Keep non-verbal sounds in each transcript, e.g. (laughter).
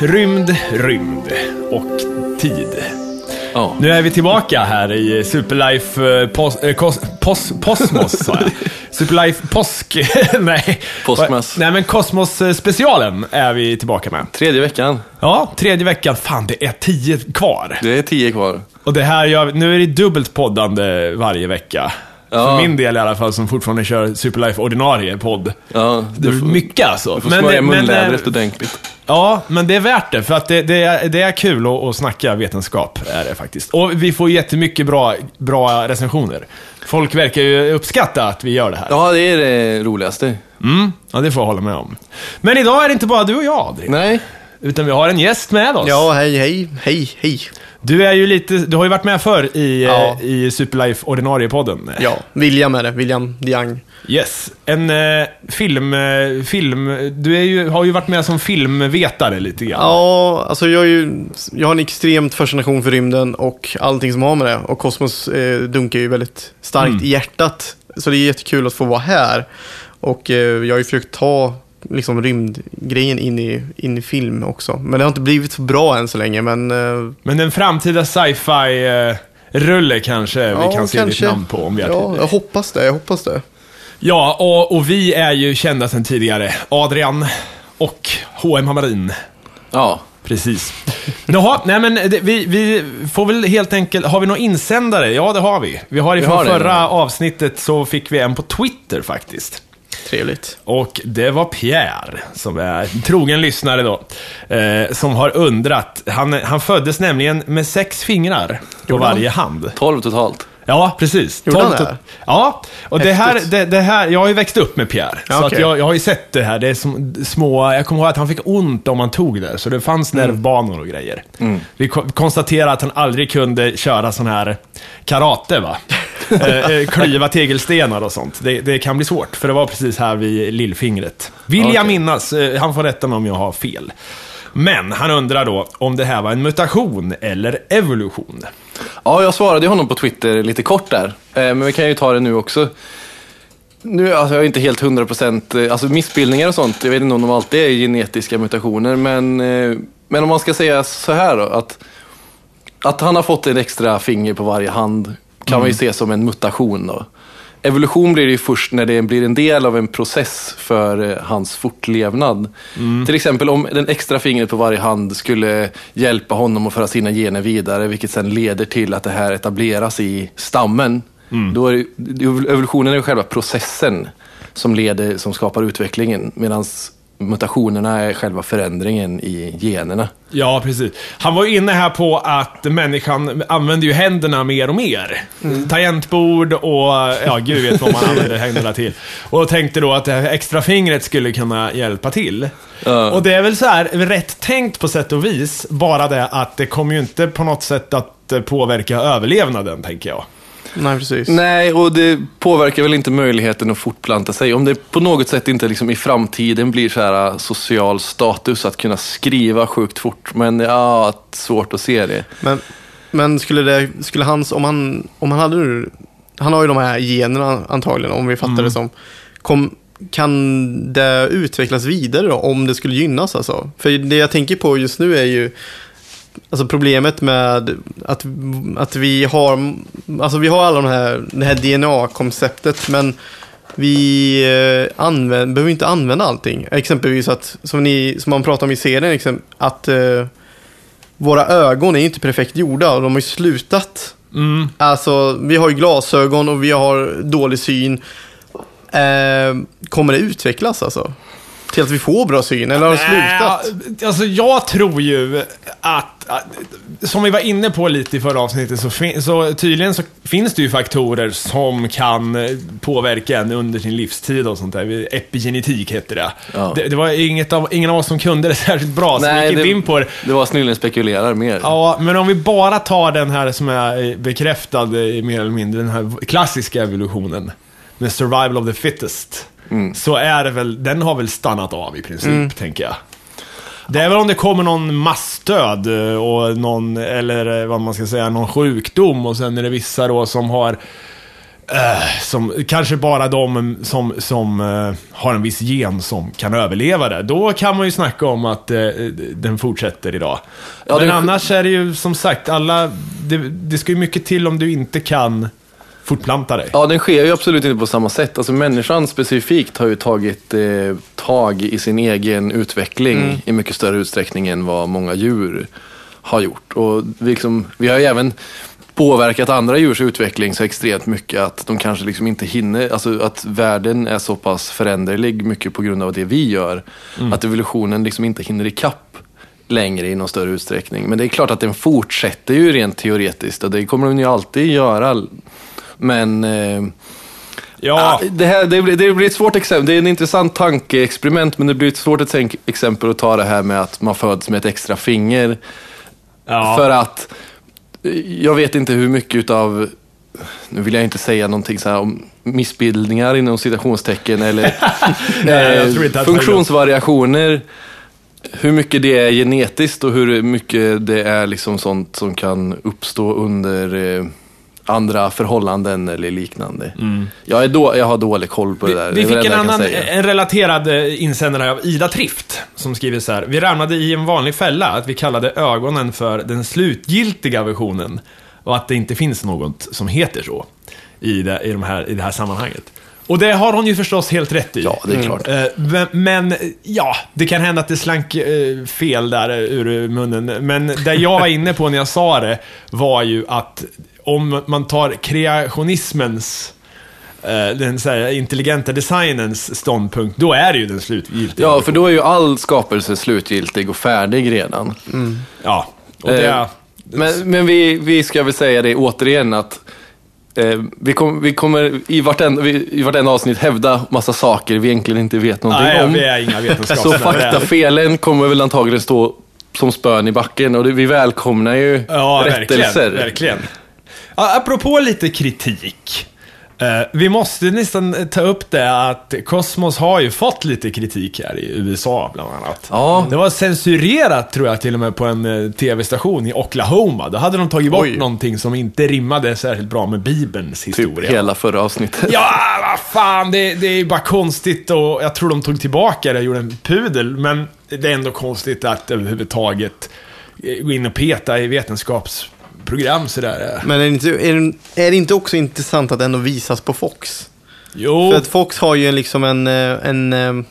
Rymd, rymd, och tid. Ja. Nu är vi tillbaka här i Superlife eh, pos, eh, kos, pos, Posmos, sa jag. (laughs) Superlife Påsk... (laughs) nej. Påskmass. Nej, men Kosmos-specialen är vi tillbaka med. Tredje veckan. Ja, tredje veckan. Fan, det är tio kvar. Det är tio kvar. Och det här gör, nu är det dubbelt poddande varje vecka. Ja. För min del i alla fall, som fortfarande kör Superlife ordinarie podd. Ja, Det är du får, mycket alltså. du får smörja eh, munlädret ordentligt. Ja, men det är värt det. För att det, det, är, det är kul att, att snacka vetenskap, är det faktiskt. Och vi får jättemycket bra, bra recensioner. Folk verkar ju uppskatta att vi gör det här. Ja, det är det roligaste. Mm, ja, det får jag hålla med om. Men idag är det inte bara du och jag, Adrian. Nej. Utan vi har en gäst med oss. Ja, hej, hej, hej, hej. Du är ju lite, du har ju varit med förr i, Ja. eh, i Superlife ordinarie-podden. Ja, William är det. William Diang. Yes. En eh, film, eh, film, du är ju, har ju varit med som filmvetare lite grann. Ja, alltså jag, är ju, jag har en extremt fascination för rymden och allting som har med det. Och kosmos eh, dunkar ju väldigt starkt Mm. i hjärtat. Så det är jättekul att få vara här. Och eh, jag har ju försökt ta liksom, rymdgrejen in i, in i film också. Men det har inte blivit så bra än så länge. Men eh, Men den framtida sci-fi eh, rulle kanske vi kan se ditt namn på om vi har Ja, jag hoppas det. Jag hoppas det. Ja, och, och vi är ju kända sedan tidigare. Adrian och H.M. Hammarin. Ja. Precis. Jaha, nej men det, vi, vi får väl helt enkelt, har vi några insändare? Ja, det har vi. Vi har ifrån har det, förra ja. avsnittet så fick vi en på Twitter faktiskt. Trevligt. Och det var Pierre, som är en trogen lyssnare då, eh, som har undrat. Han, han föddes nämligen med sex fingrar på varje hand. Tolv totalt. Ja, precis. Gjorde han det? Ja, och det här, det, det här, jag har ju växt upp med Pierre. Ja, så okej. att jag, jag har ju sett det här. Det är som små, jag kommer ihåg att han fick ont om man tog det. Så det fanns Mm. nervbanor och grejer. Vi ko- konstaterade att han aldrig kunde köra sån här karate, va? (laughs) eh, eh, klyva tegelstenar och sånt. Det, det kan bli svårt, för det var precis här vid lillfingret. Vill jag Okej. minnas, eh, han får rätta mig om jag har fel. Men han undrar då om det här var en mutation eller evolution. Ja, jag svarade honom på Twitter lite kort där. Eh, Men vi kan ju ta det nu också. Nu, alltså jag är inte helt hundra procent, eh, alltså missbildningar och sånt, jag vet inte om de alltid är genetiska mutationer, men, eh, men om man ska säga så här då, att, att han har fått ett extra finger på varje hand kan man ju se som en mutation då. Evolution blir det ju först när det blir en del av en process för eh, hans fortlevnad. Till exempel om den extra fingret på varje hand skulle hjälpa honom att föra sina gener vidare, vilket sen leder till att det här etableras i stammen. Då är det, evolutionen är själva processen som, leder, som skapar utvecklingen, medan mutationerna är själva förändringen i generna. Ja, precis. Han var ju inne här på att människan använder ju händerna mer och mer. Tangentbord och, ja, gud vet vad man använder händerna till. Och tänkte då att det här extra fingret skulle kunna hjälpa till. Ja. Och det är väl så här, rätt tänkt på sätt och vis, bara det att det kommer ju inte på något sätt att påverka överlevnaden, tänker jag. Nej, precis. Nej, och det påverkar väl inte möjligheten att fortplanta sig. Om det på något sätt inte liksom i framtiden blir så här uh, social status att kunna skriva sjukt fort. Men ja, svårt att se det. Men, men skulle det, skulle hans, om han, om han hade nu, han har ju de här generna antagligen, om vi fattar det som. Kom, kan det utvecklas vidare då, om det skulle gynnas alltså? För det jag tänker på just nu är ju, alltså problemet med att, att vi har, alltså vi har alla de här, det här DNA-konceptet, men vi eh, använder, behöver inte använda allting. Exempelvis att, som, ni, som man pratar om i serien, exemp- att eh, våra ögon är inte perfekt gjorda och de har ju slutat. Mm. Alltså, vi har ju glasögon och vi har dålig syn. Eh, kommer det utvecklas alltså? Till att vi får bra syn, eller har det slutat? Alltså jag tror ju att, att, som vi var inne på lite i förra avsnittet, så, fin- så tydligen så finns det ju faktorer som kan påverka en under sin livstid och sånt där. Epigenetik heter det. Ja. Det, det var inget av, ingen av oss som kunde det (laughs) särskilt bra, så vi gick det, in på det. det var snillen spekulerar mer. Ja, men om vi bara tar den här som är bekräftad mer eller mindre, den här klassiska evolutionen. Med survival of the fittest. Så är det väl, den har väl stannat av i princip, tänker jag. Det är väl om det kommer någon massdöd eh, och någon, eller eh, vad man ska säga, någon sjukdom och sen är det vissa då som har eh, som, kanske bara de som, som eh, har en viss gen som kan överleva det. Då kan man ju snacka om att eh, den fortsätter idag. Ja, Men det- annars är det ju som sagt, alla, det, det ska ju mycket till om du inte kan fortplanta dig. Ja, den sker ju absolut inte på samma sätt. Alltså människan specifikt har ju tagit eh, tag i sin egen utveckling i mycket större utsträckning än vad många djur har gjort. Och vi, liksom, vi har ju även påverkat andra djurs utveckling så extremt mycket att de kanske liksom inte hinner, alltså att världen är så pass föränderlig mycket på grund av det vi gör. Att evolutionen liksom inte hinner ikapp längre i någon större utsträckning. Men det är klart att den fortsätter ju rent teoretiskt och det kommer den ju alltid göra. Men eh, Ja, ah, det, här, det, blir, det blir ett svårt exempel. Det är en intressant tankeexperiment men det blir ett svårt exempel att ta det här med att man föds med ett extra finger. ja. För att eh, jag vet inte hur mycket utav nu vill jag inte säga någonting så om missbildningar inom citationstecken eller (laughs) Nej, eh, funktionsvariationer. Hur mycket det är genetiskt och hur mycket det är liksom sånt som kan uppstå under eh, andra förhållanden eller liknande. Jag, är då, jag har dålig koll på det där. Vi, vi Det är fick en annan, en relaterad eh, insändare av Ida Trift, som skriver så här. Vi ramlade i en vanlig fälla, att vi kallade ögonen för den slutgiltiga versionen. Och att det inte finns något som heter så i det, i de här, i det här sammanhanget. Och det har hon ju förstås helt rätt i. Ja, det är klart. Eh, Men, ja, det kan hända att det slank eh, fel där eh, ur munnen. Men det jag var inne på när jag sa det var ju att om man tar kreationismens den så intelligenta designens ståndpunkt, då är det ju den slutgiltiga. Ja, för då är ju all skapelse slutgiltig och färdig redan. Ja, och det... Eh, Men, men vi, vi ska väl säga det återigen att eh, vi, kom, vi kommer i vartenda, vi- i vartenda avsnitt hävda massa saker vi egentligen inte vet någonting nej, om. vi är inga Så vetenskapsmän. faktafelen kommer väl antagligen stå som spön i backen och det, vi välkomnar ju Ja, rättelser. verkligen. verkligen. Ja, apropå lite kritik. Eh, vi måste nästan ta upp det att Cosmos har ju fått lite kritik här i USA bland annat. Ja. Det var censurerat tror jag till och med på en eh, tv-station i Oklahoma. Då hade de tagit bort Oj. någonting som inte rimmade särskilt bra med Bibelns Typ historia. hela förra avsnittet. Ja, vad fan, det, det är bara konstigt och jag tror de tog tillbaka det och gjorde en pudel, men det är ändå konstigt att överhuvudtaget eh, gå in och peta i vetenskapsprogram sådär. Men är det, inte, är, det, är det inte också intressant att ändå visas på Fox? Jo, För att Fox har ju liksom en... eh, en eh,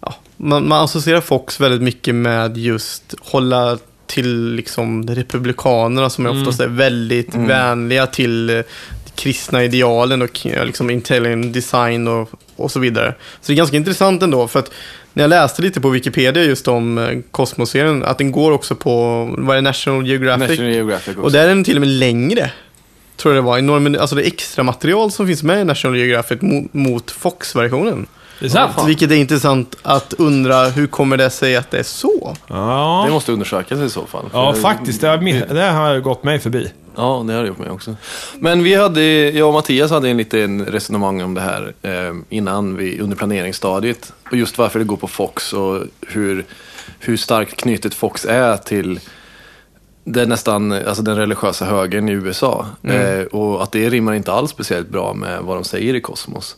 ja, man, man associerar Fox väldigt mycket med just hålla till liksom republikanerna som Mm. oftast är väldigt vänliga till eh, kristna idealen och ja, liksom intelligent design och, och så vidare. Så det är ganska intressant ändå för att när jag läste lite på Wikipedia just om eh, Cosmos-serien, att den går också på, vad är det, National Geographic? National Geographic också. Och där är den till och med längre. Tror jag det var. Enorm, alltså det extra material som finns med i National Geographic mot, mot Fox-versionen. det är sant. Vilket är intressant att undra, hur kommer det sig att det är så? Det Ja, måste undersökas i så fall. ja faktiskt. Det har, det har gått mig förbi. Ja, det har det gjort mig också. Men vi hade, jag och Mattias hade en liten resonemang om det här eh, innan vi, under planeringsstadiet. Och just varför det går på Fox och hur, hur starkt knutet Fox är till det är nästan, alltså den religiösa högern i USA. Eh, och att det rimmar inte alls speciellt bra med vad de säger i Kosmos.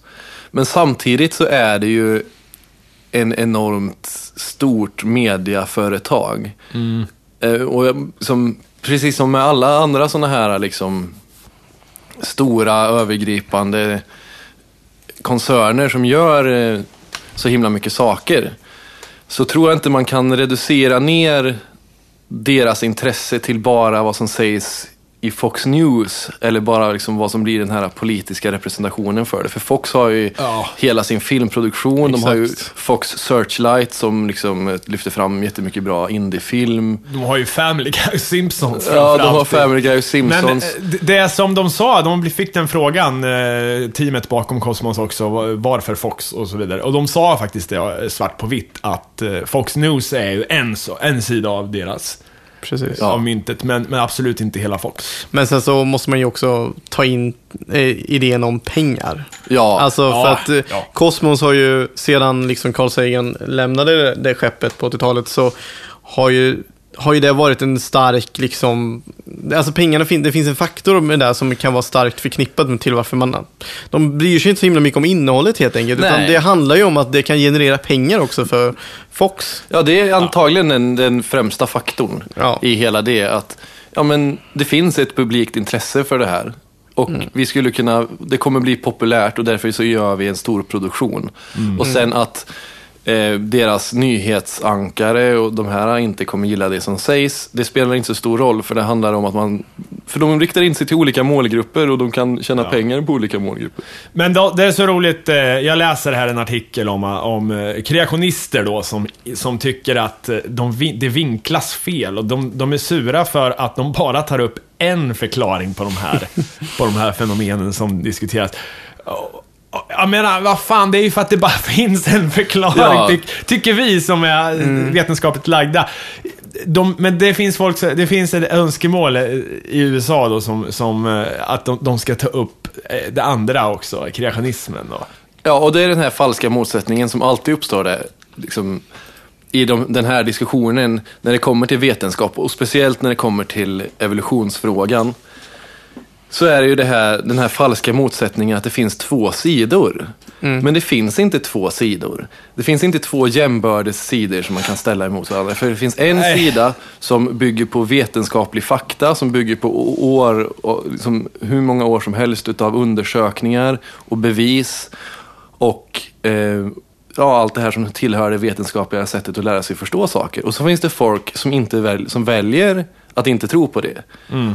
Men samtidigt så är det ju en enormt stort mediaföretag. Eh, och jag, som, precis som med alla andra sådana här liksom, stora övergripande koncerner som gör eh, så himla mycket saker. Så tror jag inte man kan reducera ner deras intresse till bara vad som sägs i Fox News eller bara liksom vad som blir den här politiska representationen för det. För Fox har ju Ja. hela sin filmproduktion. De har ju Exakt. Fox Searchlight som liksom eh, lyfter fram jättemycket bra indiefilm. De har ju Family Guy och Simpsons Ja, de har. Family Guy och Men Simpsons. eh, det- är som de sa, de fick den frågan, eh, teamet bakom Cosmos också, var- varför Fox och så vidare. Och de sa faktiskt det, svart på vitt, att Fox News är ju en, en sida av deras, Precis. av myntet, men, men absolut inte hela Fox. Men sen så måste man ju också ta in eh, idén om pengar. ja, Alltså för Ja, att eh, ja. Cosmos har ju, sedan liksom Carl Sagan lämnade det, det skeppet på 80-talet, så har ju har ju det varit en stark, liksom, alltså pengarna, fin- det finns en faktor med det som kan vara starkt förknippat med till varför man, de bryr sig inte så himla mycket om innehållet helt enkelt, utan Nej. det handlar ju om att det kan generera pengar också för Fox. Ja, det är antagligen den, den främsta faktorn Ja. i hela det. Att ja, men det finns ett publikt intresse för det här. Och Mm. vi skulle kunna, det kommer bli populärt och därför så gör vi en stor produktion. Mm. Och sen att eh, deras nyhetsankare och de här inte kommer gilla det som sägs, det spelar inte så stor roll för det handlar om att man, för de riktar in sig till olika målgrupper och de kan tjäna pengar på olika målgrupper. Men då, det är så roligt, eh, jag läser här en artikel om, om eh, kreationister då som, som tycker att de, det vinklas fel och de, de är sura för att de bara tar upp en förklaring på de här, (laughs) på de här fenomenen som diskuteras. Jag menar, vad fan, det är ju för att det bara (laughs) finns en förklaring, Ja. ty, tycker vi som är eh, vetenskapligt lagda. De, men det finns folk, det finns ett önskemål eh, i USA då som, som eh, att de, de ska ta upp det andra också, kreationismen då. Ja, och det är den här falska motsättningen som alltid uppstår där. Liksom, I de, den här diskussionen när det kommer till vetenskap och speciellt när det kommer till evolutionsfrågan. Så är det ju det här, den här falska motsättningen att det finns två sidor. Men det finns inte två sidor. Det finns inte två jämbördes sidor som man kan ställa emot varandra. För det finns en Nej. sida som bygger på vetenskaplig fakta, som bygger på år, och liksom hur många år som helst utav undersökningar och bevis. Och eh, ja, allt det här som tillhör det vetenskapliga sättet att lära sig förstå saker. Och så finns det folk som, inte väl, som väljer att inte tro på det.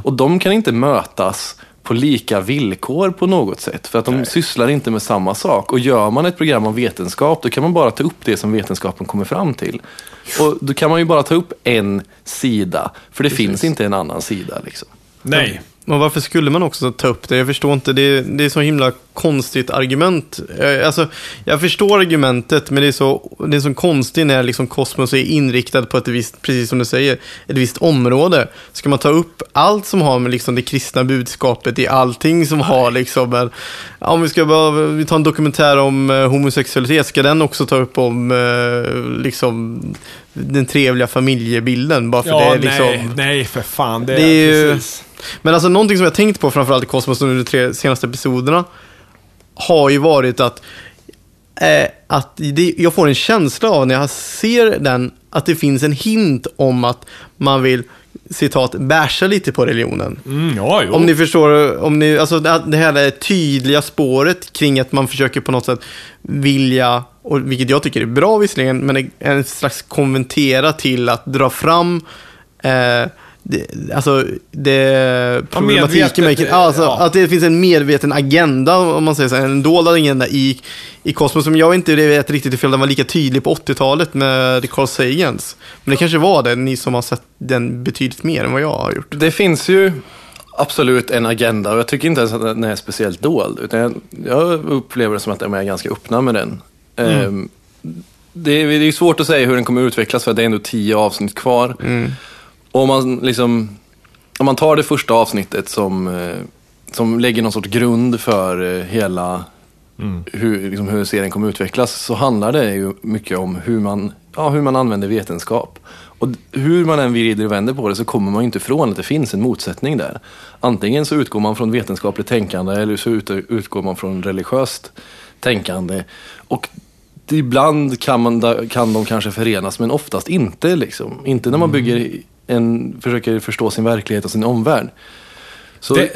Och de kan inte mötas på lika villkor på något sätt. För att de sysslar inte med samma sak. Och gör man ett program om vetenskap, då kan man bara ta upp det som vetenskapen kommer fram till. Och då kan man ju bara ta upp en sida, för det finns inte en annan sida. Liksom. Nej. Men varför skulle man också ta upp det? Jag förstår inte. Det, det är så himla konstigt argument. Eh, alltså, jag förstår argumentet, men det är så, det är så konstigt när liksom kosmos är inriktad på ett visst, precis som du säger, ett visst område. Ska man ta upp allt som har med liksom det kristna budskapet i allting som har liksom en, om vi ska bara, vi tar en dokumentär om eh, homosexualitet, ska den också ta upp om eh, liksom den trevliga familjebilden? Bara för Ja, det är liksom... nej, nej för fan. Det, Det är ju- precis. Men alltså någonting som jag tänkt på framförallt i Kosmos under de tre senaste episoderna har ju varit att, eh, att det, jag får en känsla av när jag ser den att det finns en hint om att man vill citat, basha lite på religionen. Mm, ja. Om ni förstår, om ni, alltså det här är tydliga spåret kring att man försöker på något sätt vilja, och vilket jag tycker är bra visserligen, men en slags konventera till att dra fram eh, det, alltså det problematiken med, alltså, ja. att det finns en medveten agenda, om man säger så, en dold agenda i, i Kosmos som jag inte vet riktigt ifall den var lika tydlig på 80-talet med Carl Sagans. Men det kanske var det, ni som har sett den betydligt mer än vad jag har gjort. Det finns ju absolut en agenda och jag tycker inte ens att den är speciellt dold. Utan jag, jag upplever det som att de är ganska öppna med den. Ehm, det, är, det är svårt att säga hur den kommer utvecklas för det är ändå tio avsnitt kvar. Och om man, liksom, om man tar det första avsnittet som, eh, som lägger någon sorts grund för eh, hela hur, liksom, hur serien kommer utvecklas så handlar det ju mycket om hur man, ja, hur man använder vetenskap. Och hur man än vrider och vänder på det så kommer man ju inte ifrån att det finns en motsättning där. Antingen så utgår man från vetenskapligt tänkande eller så ut, utgår man från religiöst tänkande. Och ibland kan, man, kan de kanske förenas men oftast inte. Liksom. Inte när man bygger en, försöker förstå sin verklighet och sin omvärld. Så, Det,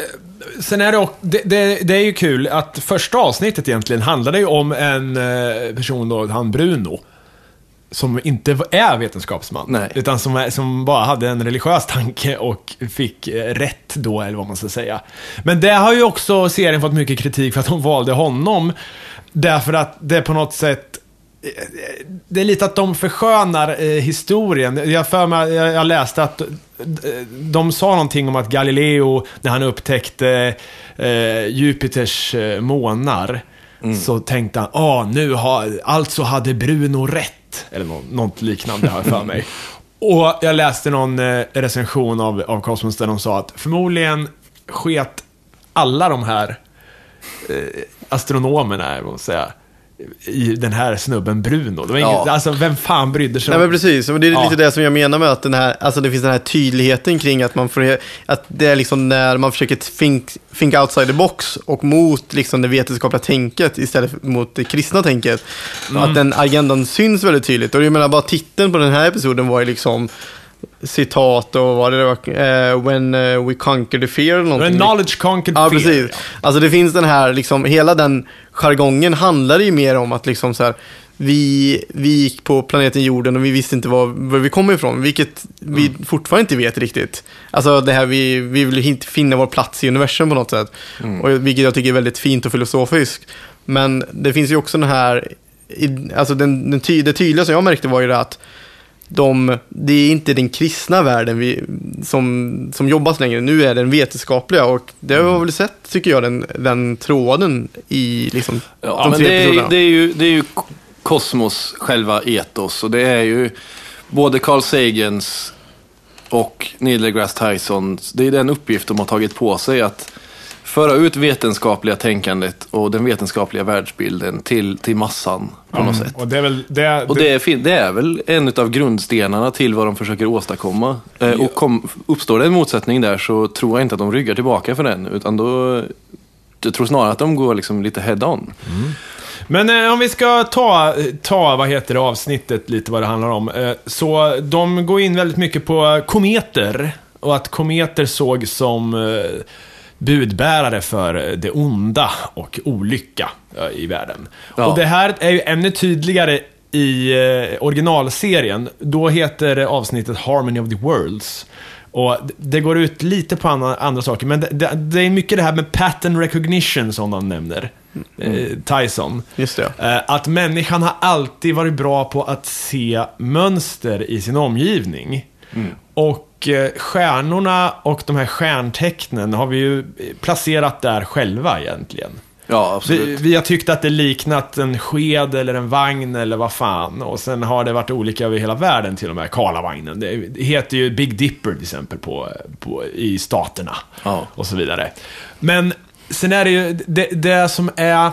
sen är det, det, det, det är ju kul att första avsnittet egentligen handlade ju om en eh, person då, han Bruno. Som inte är vetenskapsman. Nej. Utan som, som bara hade en religiös tanke och fick eh, rätt då, eller vad man ska säga. Men det har ju också serien fått mycket kritik för att de valde honom. Därför att det på något sätt det är lite att de förskönar eh, historien. Jag, för mig, jag, jag läste att eh, de sa någonting om att Galileo, när han upptäckte eh, Jupiters eh, månar, så tänkte han, ah, nu har, alltså hade Bruno rätt. Eller nå, något liknande har jag för mig. (laughs) Och jag läste någon eh, recension av, av Cosmos där de sa att förmodligen sket alla de här astronomerna, jag måste säga, i den här snubben Bruno. Det var Ja. inget, alltså vem fan brydde sig Nej men precis, och det är Ja. lite det som jag menar med att den här, alltså det finns den här tydligheten kring att man får, att det är liksom när man försöker think, think outside the box och mot liksom det vetenskapliga tänket istället för mot det kristna tänket. Att den agendan syns väldigt tydligt. Och jag menar bara titeln på den här episoden var ju liksom citat och vad det var, eh, when eh, we conquer the fear eller någonting. en knowledge conquered Ja, fear, precis. Alltså det finns den här, liksom, hela den jargongen handlar ju mer om att liksom så här, vi, vi gick på planeten jorden och vi visste inte var, var vi kom ifrån, vilket vi Mm. fortfarande inte vet riktigt. Alltså det här, vi, vi vill inte finna vår plats i universum på något sätt. Mm. Och, vilket jag tycker är väldigt fint och filosofiskt. Men det finns ju också den här, alltså den, den ty, det tydliga som jag märkte var ju det att de, det är inte den kristna världen vi, som, som jobbas längre. Nu är det den vetenskapliga och det har jag väl sett, tycker jag, den, den tråden i liksom, Ja, de men tre det, är, det, är ju, det är ju kosmos, själva etos. Och det är ju både Carl Sagans och Neil deGrasse Tyson. Det är den uppgift de har tagit på sig att föra ut vetenskapliga tänkandet och den vetenskapliga världsbilden till, till massan på något sätt. Och det är väl, det, Och det är, det är väl en av grundstenarna till vad de försöker åstadkomma. Eh, och kom, uppstår det en motsättning där så tror jag inte att de ryggar tillbaka för den. Utan då, jag tror snarare att de går liksom lite head on. Men eh, om vi ska ta, ta, vad heter det, avsnittet lite vad det handlar om. Eh, så de går in väldigt mycket på kometer. Och att kometer såg som eh, budbärare för det onda och olycka i världen. Ja. Och det här är ju ännu tydligare i eh, originalserien. Då heter avsnittet Harmony of the Worlds. Och det går ut lite på andra, saker, men det, det, det är mycket det här med pattern recognition som de nämner. Eh, Tyson. Just det. Eh, Att människan har alltid varit bra på att se mönster i sin omgivning. Och eh, stjärnorna och de här stjärntecknen har vi ju placerat där själva egentligen. Ja, Vi, absolut. vi har tyckt att det liknat en sked eller en vagn eller vad fan. Och sen har det varit olika över hela världen till och med. Karlavagnen. Det, det heter ju Big Dipper till exempel på, på, i staterna. Ja. Och så vidare. Men sen är det ju, det, det som är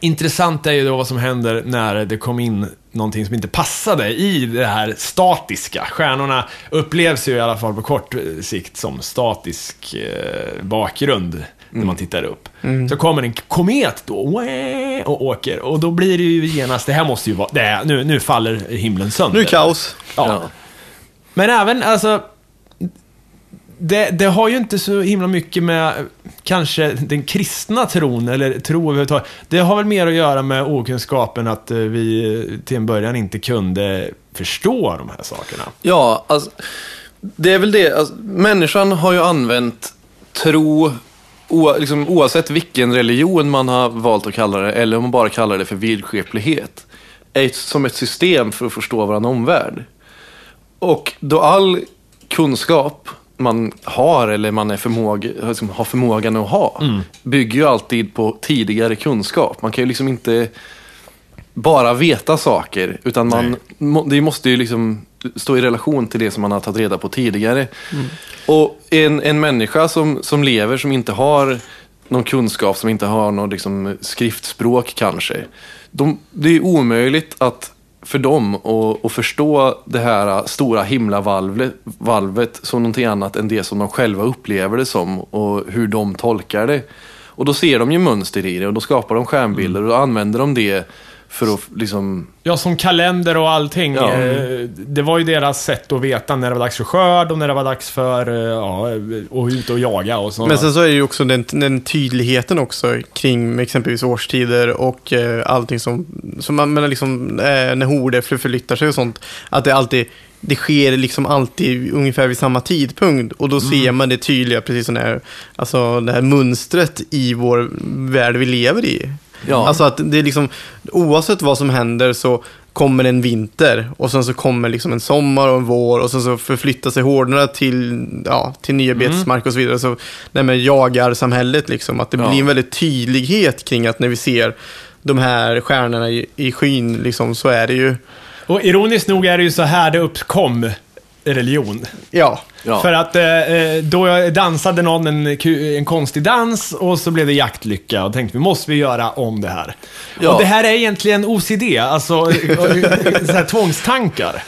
intressant är ju då vad som händer när det kom in någonting som inte passade i det här statiska. Stjärnorna upplevs ju i alla fall på kort sikt som statisk eh, bakgrund när man tittar upp. Så kommer en komet då och åker och då blir det ju genast, det här måste ju vara, det är, nu, nu faller himlen sönder. Nu är kaos. Ja. Ja. Men även, alltså... Det, det har ju inte så himla mycket med kanske den kristna tron, eller tro överhuvudtaget. Det har väl mer att göra med okunskapen att eh, vi eh, till en början inte kunde förstå de här sakerna. Ja, alltså, det är väl det. Alltså, människan har ju använt tro, o, liksom, oavsett vilken religion man har valt att kalla det, eller om man bara kallar det för vidskeplighet, ett, som ett system för att förstå vår omvärld. Och då all kunskap man har, eller man är förmåga, liksom, har förmågan att ha, bygger ju alltid på tidigare kunskap. Man kan ju liksom inte bara veta saker, utan man, må, det måste ju liksom stå i relation till det som man har tagit reda på tidigare. Och en, en människa som, som lever, som inte har någon kunskap, som inte har något liksom, skriftspråk kanske, de, det är omöjligt att för dem att, förstå det här stora himlavalvet valvet som någonting annat än det som de själva upplever det som och hur de tolkar det. Och då ser de ju mönster i det och då skapar de stjärnbilder och då använder de det för att liksom... Ja, som kalender och allting. Ja. eh, Det var ju deras sätt att veta när det var dags för skörd och när det var dags för eh, ja, att ut och jaga och så. Men sen så är det ju också den, den tydligheten också kring exempelvis årstider och eh, allting som, som man menar liksom, när horder för- förflyttar sig och sånt. Att det alltid, det sker liksom alltid ungefär vid samma tidpunkt och då ser man det tydliga, precis som det här, alltså det här mönstret i vår värld vi lever i. Ja. Alltså att det är liksom, oavsett vad som händer så kommer en vinter och sen så kommer liksom en sommar och en vår och sen så förflyttar sig horderna till, ja, till nya betesmark och så vidare. Så det med jagarsamhället liksom, att det Ja. blir en väldigt tydlighet kring att när vi ser de här stjärnorna i, i skyn liksom, så är det ju, Och ironiskt nog är det ju så här det uppkom religion. Ja. Ja. För att eh, eh, då jag dansade någon en, en konstig dans och så blev det jaktlycka och tänkte vi måste vi göra om det här. Ja. Och det här är egentligen OCD, alltså eh, eh, så här, tvångstankar.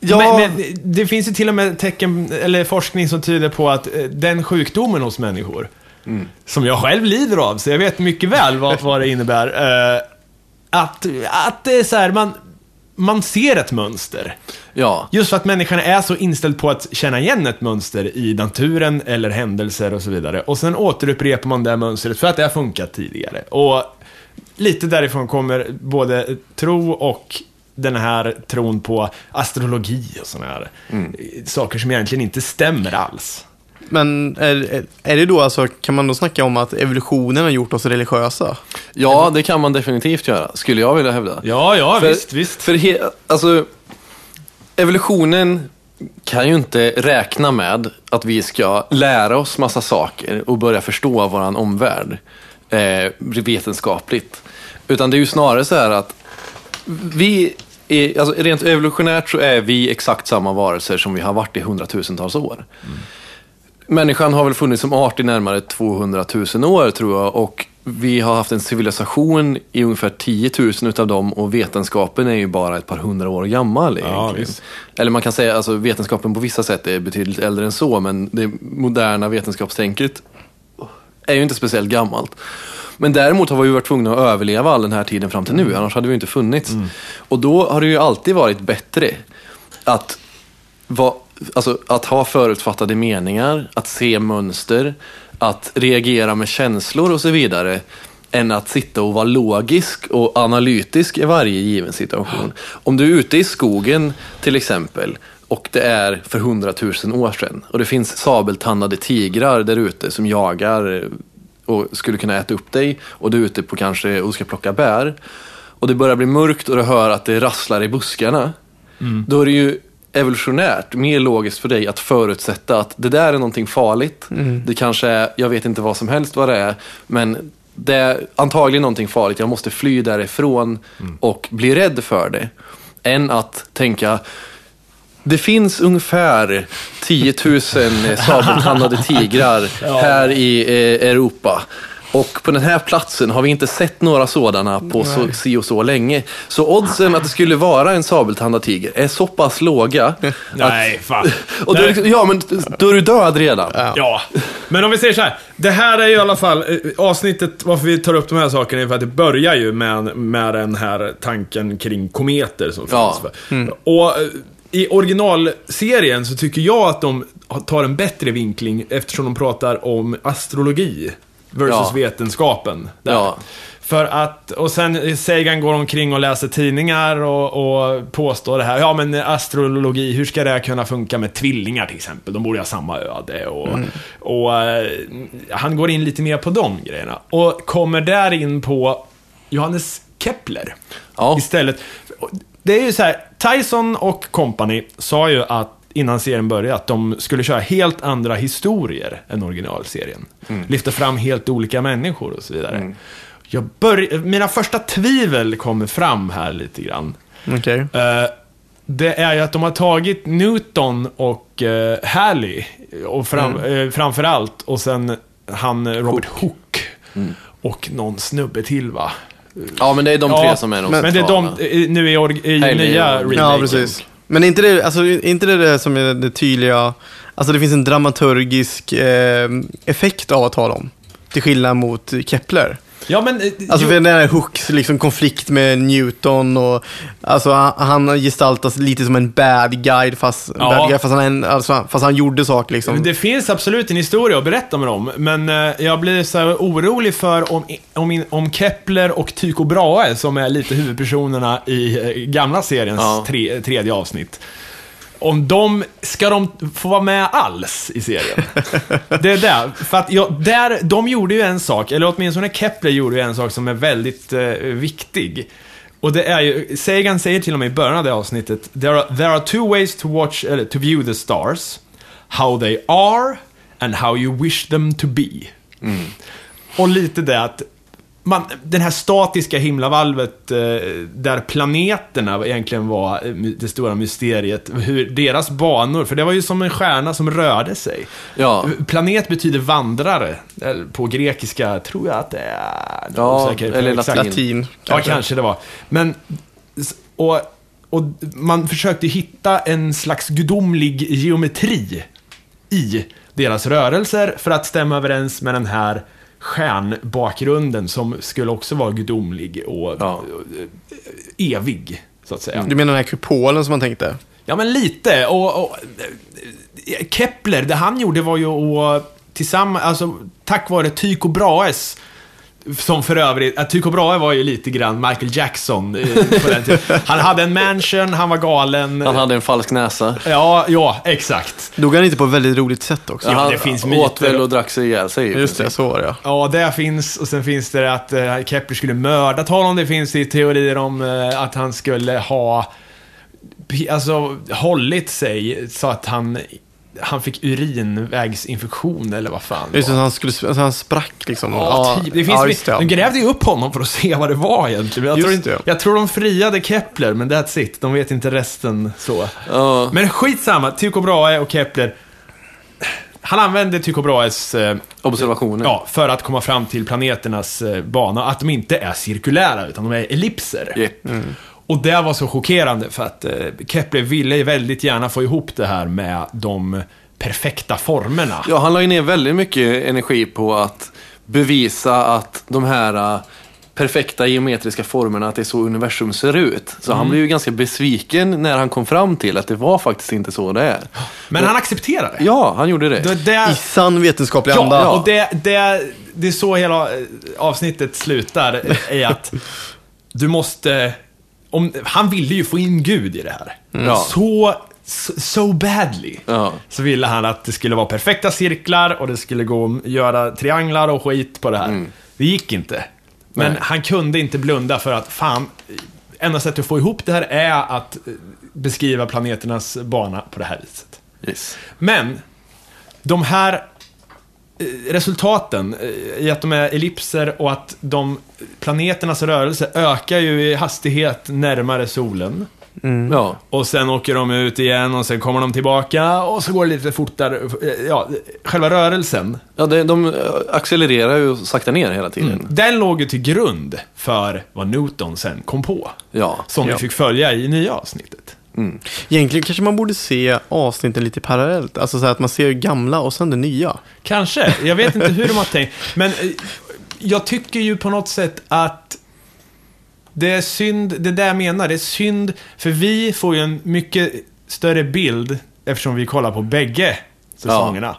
Ja. Men, men det finns ju till och med tecken, eller forskning som tyder på att eh, den sjukdomen hos människor, som jag själv lider av, så jag vet mycket väl vad, vad det innebär, eh, att, att det är så här, man, man ser ett mönster. Ja. Just för att människan är så inställd på att känna igen ett mönster i naturen eller händelser och så vidare. Och sen återupprepar man det mönstret för att det har funkat tidigare. Och lite därifrån kommer både tro och den här tron på astrologi och sådana här saker som egentligen inte stämmer alls. Men är, är- det då alltså, kan man då snacka om att evolutionen har gjort oss religiösa? ja, det kan man definitivt göra, skulle jag vilja hävda. Ja, ja, För- visst, visst. För he, alltså, evolutionen kan ju inte räkna med att vi ska lära oss massa saker och börja förstå våran omvärld eh, vetenskapligt. Utan det är ju snarare så här att vi är, alltså rent evolutionärt så är vi exakt samma varelser som vi har varit i hundratusentals år. Människan har väl funnits som art i närmare 200 000 år tror jag och vi har haft en civilisation i ungefär 10 000 utav dem och vetenskapen är ju bara ett par hundra år gammal visst. Eller man kan säga alltså vetenskapen på vissa sätt är betydligt äldre än så men det moderna vetenskapstänket är ju inte speciellt gammalt. Men däremot har vi ju varit tvungna att överleva all den här tiden fram till nu, annars hade vi inte funnits. Och då har det ju alltid varit bättre att, va, alltså, att ha förutfattade meningar, att se mönster, att reagera med känslor och så vidare, än att sitta och vara logisk och analytisk i varje given situation. Om du är ute i skogen till exempel, och det är för hundratusen år sedan och det finns sabeltandade tigrar där ute som jagar eh, och skulle kunna äta upp dig och du är ute på kanske och ska plocka bär och det börjar bli mörkt och du hör att det rasslar i buskarna. Då är det ju evolutionärt mer logiskt för dig att förutsätta att det där är någonting farligt. Det kanske är, jag vet inte vad som helst vad det är, men det är antagligen någonting farligt. Jag måste fly därifrån och bli rädd för det. Än att tänka, det finns ungefär 10 000 sabeltandade tigrar (laughs) här i eh, Europa. Och på den här platsen har vi inte sett några sådana på så, si och så länge. Så oddsen att det skulle vara en sabeltandad tiger är så pass låga. (laughs) Nej, fan. (laughs) Och då är, liksom- ja, men då är du död redan. Ja, men om vi säger så här. Det här är ju i alla fall, eh, avsnittet, varför vi tar upp de här sakerna är för att det börjar ju med, med den här tanken kring kometer som Ja. finns. Och eh, i originalserien så tycker jag att de tar en bättre vinkling eftersom de pratar om astrologi versus Ja. vetenskapen. Där. Ja. För att, och sen Sagan går omkring och läser tidningar och, och påstår det här. Ja men astrologi, hur ska det kunna funka med tvillingar till exempel? De borde ha samma öde. Och, och eh, han går in lite mer på de grejerna. Och kommer där in på Johannes Kepler. Ja. Istället. Det är ju så här, Tyson och company sa ju att innan serien började att de skulle köra helt andra historier än originalserien. Lyfta fram helt olika människor och så vidare. Jag börj- mina första tvivel kommer fram här lite grann. Okej. Eh, det är ju att de har tagit Newton och uh, Halley, och fram, eh, framför allt, och sen han Robert Hooke. Och någon snubbe till va? Ja, men det är de Ja, tre som är de Men det är de, nu i, i nya remaken. Ja, precis. Men är inte det, alltså, inte det det som är det tydliga, alltså det finns en dramaturgisk eh, effekt av att ha dem. Till skillnad mot Kepler. Ja, men... eh, Alltså för den här Hooks liksom konflikt med Newton och alltså han, han gestaltas lite som en bad guy fast, Ja. bad guy, fast, han, alltså, fast han gjorde saker liksom. Det finns absolut en historia att berätta med dem, men eh, jag blir så här orolig för om, om, om Kepler och Tycho Brahe, som är lite huvudpersonerna i eh, gamla seriens Ja. tre, tredje avsnitt. Om de, ska de få vara med alls i serien? (laughs) Det är där, för att ja, där, de gjorde ju en sak, eller åtminstone Kepler gjorde ju en sak som är väldigt eh, viktig. Och det är ju, Sagan säger till och med i början av det avsnittet, there are, there are two ways to watch, eller to view the stars. How they are and how you wish them to be. Och lite det att man, den här statiska himlavalvet eh, där planeterna egentligen var eh, det stora mysteriet. Hur deras banor, för det var ju som en stjärna som rörde sig. Ja. Planet betyder vandrare. Eller På grekiska tror jag att det är... Ja, osäker eller exakt. latin. Latin. Ja, kanske det var. Men, och, och man försökte hitta en slags gudomlig geometri i deras rörelser för att stämma överens med den här stjärnbakgrunden som skulle också vara gudomlig och Ja. eh, evig, så att säga. Du menar den här kupolen som man tänkte? Ja, men lite. Och, och, eh, Kepler, det han gjorde var ju att tillsammans, alltså tack vare Tycho Brahes som för övrigt, att Tycho Brahe var ju lite grann Michael Jackson eh, på den tiden. Han hade en mansion, han var galen. Han hade en falsk näsa. Ja, ja, exakt. Dog han inte på ett väldigt roligt sätt också? Ja, han det finns åt myter. väl och drack sig ihjäl sig. Just det, så var det ja. Ja, det finns. Och sen finns det att eh, Kepler skulle mördat honom. Det finns i teorier om eh, att han skulle ha alltså, hållit sig så att han, han fick urinvägsinfektion eller vad fan det Just det, var. han, skulle, så han sprack liksom. Ja, typ. det finns, ja, De ja. grävde ju upp honom för att (laughs) se vad det var egentligen. Jag, tror, inte, jag tror de friade Kepler, men that's it. De vet inte resten så. Ja. Men skitsamma, Tycho Brahe och Kepler. Han använde Tycho Brahes eh, Observationer. Ja, för att komma fram till planeternas eh, bana. Att de inte är cirkulära, utan de är ellipser. Japp. Och det var så chockerande för att eh, Kepler ville ju väldigt gärna få ihop det här med de perfekta formerna. Ja, han la ju ner väldigt mycket energi på att bevisa att de här äh, perfekta geometriska formerna, att det är så universum ser ut. Så Mm. han blev ju ganska besviken när han kom fram till att det var faktiskt inte så det är. Men han accepterade det. Ja, han gjorde det. Det, det, I sann vetenskaplig ja, anda. och det, det, det är så hela eh, avsnittet slutar, är att du måste... Om, han ville ju få in Gud i det här. Ja. Så, so, badly. Ja. Så ville han att det skulle vara perfekta cirklar och det skulle gå att göra trianglar och skit på det här. Det gick inte. Men Mm. Nej. han kunde inte blunda för att, fan, enda sättet att få ihop det här är att eh, beskriva planeternas bana på det här viset. Yes. Men, de här resultaten eh, i att de är ellipser och att de planeternas rörelse ökar ju i hastighet närmare solen. Ja. Och sen åker de ut igen och sen kommer de tillbaka och så går det lite fortare. Eh, Ja, själva rörelsen. ja det, de accelererar ju och saktar ner hela tiden. Den låg ju till grund för vad Newton sen kom på. Ja. Som Ja. vi fick följa i nya avsnittet. Egentligen kanske man borde se avsnitten lite parallellt. Alltså så här att man ser gamla och sen det nya. Kanske. Jag vet inte hur de har tänkt. Men eh, jag tycker ju på något sätt att det är synd, det är det jag menar, det är synd, för vi får ju en mycket större bild eftersom vi kollar på bägge säsongerna.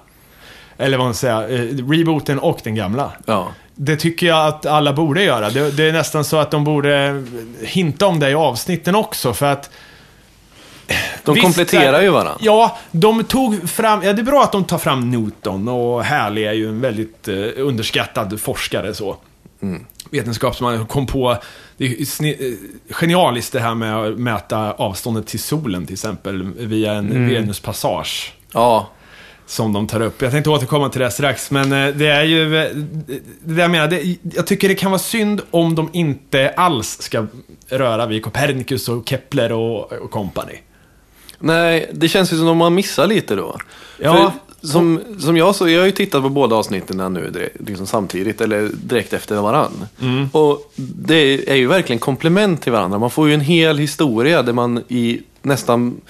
Eller vad man säger, eh, rebooten och den gamla. Ja. Det tycker jag att alla borde göra. Det, det är nästan så att de borde hinta om det i avsnitten också, för att De Visst, kompletterar där- ju varandra. Ja, de tog fram, ja det är bra att de tar fram Newton och Halley är ju en väldigt eh, underskattad forskare så. Mm. Vetenskapsman kom på, det är eh, genialiskt det här med att mäta avståndet till solen till exempel via en Mm. Venuspassage. Ja. Som de tar upp. Jag tänkte återkomma till det strax, men eh, det är ju... eh, Det jag menar, det, jag tycker det kan vara synd om de inte alls ska röra vid Copernicus och Kepler och, och company. Nej, det känns ju som om man missar lite då. Ja. För som, som jag så, jag har ju tittat på båda avsnitten nu liksom samtidigt, eller direkt efter varann. Mm. Och det är ju verkligen komplement till varandra. Man får ju en hel historia där man i nästan,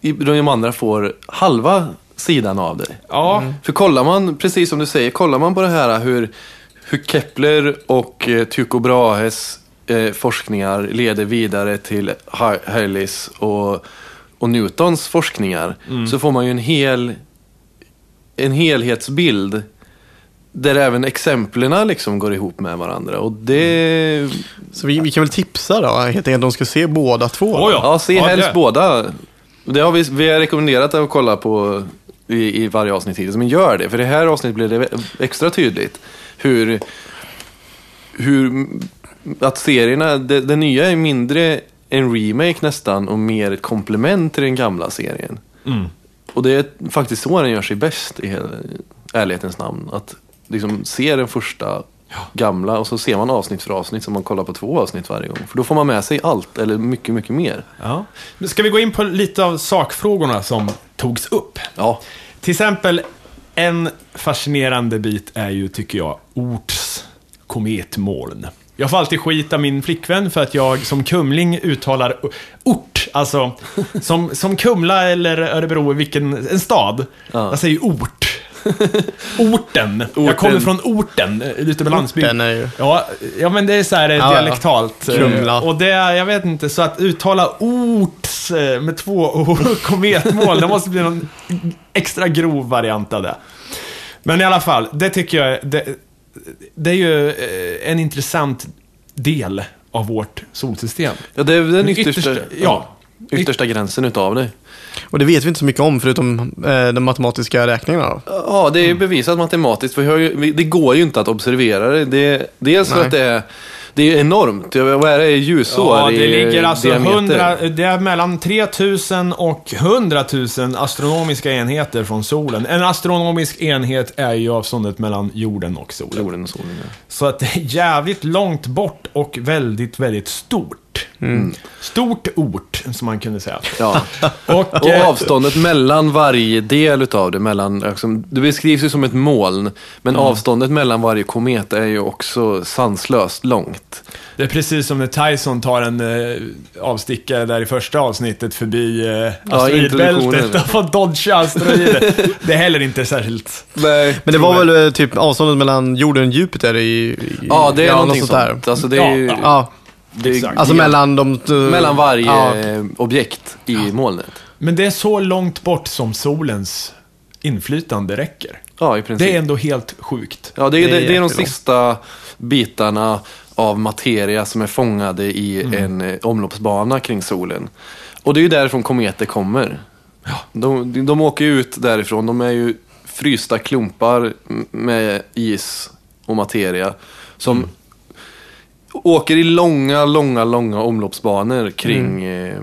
i de andra får halva sidan av det. Ja, För kollar man, precis som du säger, kollar man på det här hur, hur Kepler och eh, Tycho Brahes eh, forskningar leder vidare till Halleys och, och Newtons forskningar så får man ju en hel en helhetsbild där även exemplen liksom går ihop med varandra. Och det... Så vi, vi kan väl tipsa då, helt enkelt, de ska se båda två. Oh ja. Ja, se Ja, helst det. båda. Det har vi, vi har rekommenderat att kolla på i, i varje avsnitt hittills, men gör det. För det här avsnittet blir det extra tydligt hur, hur att serierna, det, det nya är mindre en remake nästan och mer ett komplement till den gamla serien. Mm. Och det är faktiskt så den gör sig bäst i ärlighetens namn. Att liksom se den första gamla och så ser man avsnitt för avsnitt så man kollar på två avsnitt varje gång. För då får man med sig allt, eller mycket, mycket mer. Ja. Men ska vi gå in på lite av sakfrågorna som togs upp? Ja, Till exempel, en fascinerande bit är ju, tycker jag, orts kometmoln. Jag får alltid skit av min flickvän för att jag som kumling uttalar ort. Alltså, (laughs) som, som Kumla eller Örebro, vilken, en stad. Ja. Jag säger ort. Orten. Jag kommer från orten, eh, ute på landsbygden. Den är ju... Ja, ja, men det är så här eh, Ja, dialektalt. eh, Kumla. Och det, är- jag vet inte, så att uttala ort eh, med två o- (laughs) kometmål, det måste bli någon extra grov variant av det. Men i alla fall, det tycker jag, det, det är ju eh, en intressant del av vårt solsystem. ja det är den Den yttersta, yttersta- ja. yttersta gränsen utav det. Och det vet vi inte så mycket om förutom eh, de matematiska räkningarna. Ja, det är bevisat matematiskt. För vi har ju, vi- det går ju inte att observera det. det dels för Nej. att det är, det är enormt. Jag- Vad är det? Ljusår Ja, det ligger alltså diameter. 100, det är mellan 3000 och 100 000 astronomiska enheter från solen. En astronomisk enhet är ju avståndet mellan jorden och solen. Jorden och solen, ja. Så att det är jävligt långt bort och väldigt, väldigt stort. Stort ort, som man kunde säga. Ja. (laughs) Och, Och eh, avståndet mellan varje del utav det, mellan, liksom, det beskrivs ju som ett moln, men Mm. avståndet mellan varje komet är ju också sanslöst långt. Det är precis som när Tyson tar en eh, avstickare där i första avsnittet förbi eh, asteroidbältet introduktionen. och får dodga asteroider. det är heller inte särskilt... Nej. Men det var väl eh, typ avståndet mellan jorden och Jupiter i... i Ja, det är något någonting sånt. Alltså, det är Ja, ju, ja. Det Exakt. alltså mellan de... mellan varje Ja. eh, objekt i molnet. Men det är så långt bort som solens inflytande räcker. Ja, i princip. Det är ändå helt sjukt. Ja, det är, Det det är är, de jättelångt. sista bitarna av materia som är fångade i en eh, omloppsbana kring solen. Och det är ju därifrån kometer kommer. De, de åker ju ut därifrån. De är ju frysta klumpar m- med is och materia som åker i långa, långa, långa omloppsbanor kring, eh,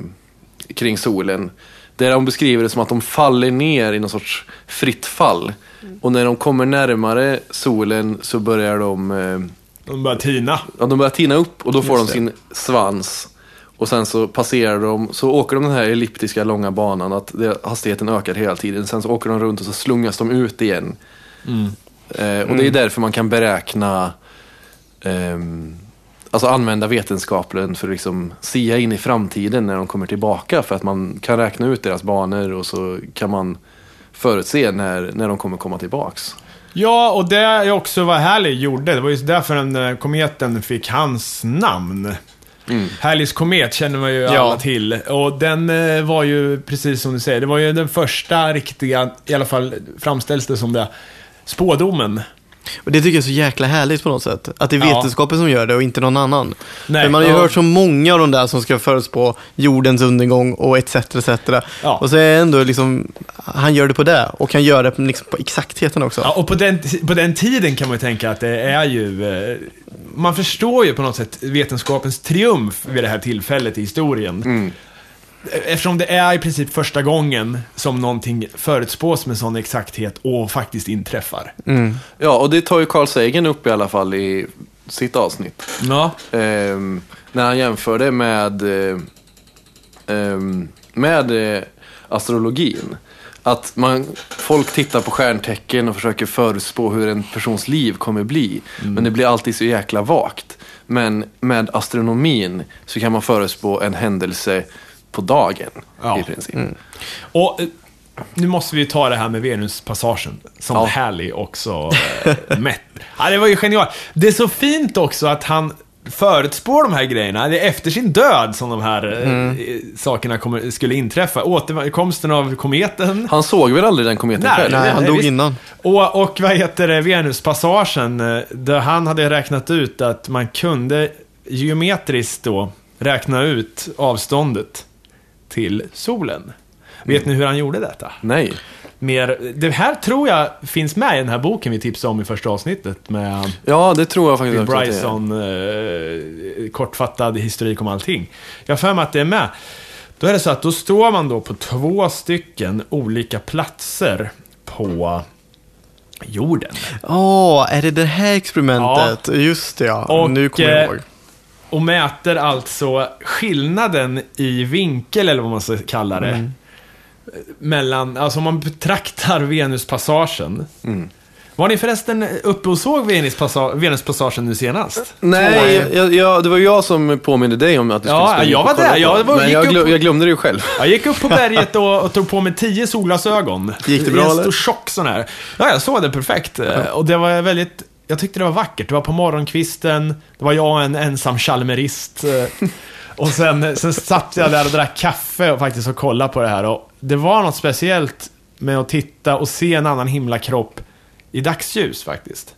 kring solen. Där de beskriver det som att de faller ner i någon sorts fritt fall. Och när de kommer närmare solen så börjar de, eh, De börjar tina. ja, de börjar tina upp och då får de Just det. sin svans. Och sen så passerar de, så åker de den här elliptiska långa banan, att det, hastigheten ökar hela tiden. Sen så åker de runt och så slungas de ut igen. Eh, och det är därför man kan beräkna, ehm, alltså använda vetenskapen för att liksom sia in i framtiden när de kommer tillbaka. För att man kan räkna ut deras banor och så kan man förutse när, när de kommer komma tillbaks. Ja, och det är också vad Halley gjorde. Det var just därför den eh, kometen fick hans namn. Mm. Halleys komet känner man ju Ja. alla till. Och den eh, var ju, precis som du säger, det var ju den första riktiga, i alla fall framställs det som det, spådomen. Och det tycker jag är så jäkla härligt på något sätt. Att det är Ja. vetenskapen som gör det och inte någon annan. Nej, För man har ju ja. hört så många av de där som ska förutspå jordens undergång och etc. etc. Ja. Och så är ändå liksom, han gör det på det och kan göra det liksom på exaktheten också. Ja, och på den, på den tiden kan man ju tänka att det är ju... Eh, man förstår ju på något sätt vetenskapens triumf vid det här tillfället i historien. Eftersom det är i princip första gången som någonting förutspås med sån exakthet och faktiskt inträffar. Mm. Ja, och det tar ju Carl Sagan upp i alla fall i sitt avsnitt. Ja. Ehm, när han jämför det med, eh, ehm, med eh, astrologin. Att man, folk tittar på stjärntecken och försöker förutspå hur en persons liv kommer bli. Men det blir alltid så jäkla vagt. Men med astronomin så kan man förutspå en händelse på dagen Ja. i princip. Och eh, nu måste vi ju ta det här med Venuspassagen, som Ja. Halley också eh, mätt. (laughs) Ja, det var ju genialt. Det är så fint också att han förutspår de här grejerna. Det är efter sin död som de här eh, sakerna kommer, skulle inträffa. Återkomsten av kometen. Han såg väl aldrig den kometen Nej, själv? Nej, han dog visst. innan. Och, och vad heter det, Venuspassagen, där han hade räknat ut att man kunde geometriskt då räkna ut avståndet till solen. Vet ni hur han gjorde detta? Nej. Mer, det här tror jag finns med i den här boken vi tipsade om i första avsnittet med Ja, det tror jag faktiskt Bill. Bryson, eh, kortfattad historik om allting. Jag har för mig att det är med. Då är det så att då står man då på två stycken olika platser på jorden. Åh, är det det här experimentet? Just det, ja. Och, nu kommer jag eh, ihåg. Och mäter alltså skillnaden i vinkel, eller vad man ska kalla det. Mm. Mellan, alltså om man betraktar Venuspassagen. Mm. Var ni förresten uppe och såg Venuspassa- Venuspassagen nu senast? Nej, jag, jag, det var jag som påminde dig om att du Ja, skulle springa jag var där. Jag var- Men jag, upp- jag glömde det ju själv. Jag gick upp på berget och, och tog på mig tio solglasögon. Gick det bra, I en eller? stor tjock sån här. Ja, jag såg det perfekt. Och det var väldigt, jag tyckte det var vackert. Det var på morgonkvisten, det var jag och en ensam chalmerist. (laughs) Och sen, sen satt jag där och drack kaffe och faktiskt och kollade på det här. Och det var något speciellt med att titta och se en annan himlakropp i dagsljus faktiskt.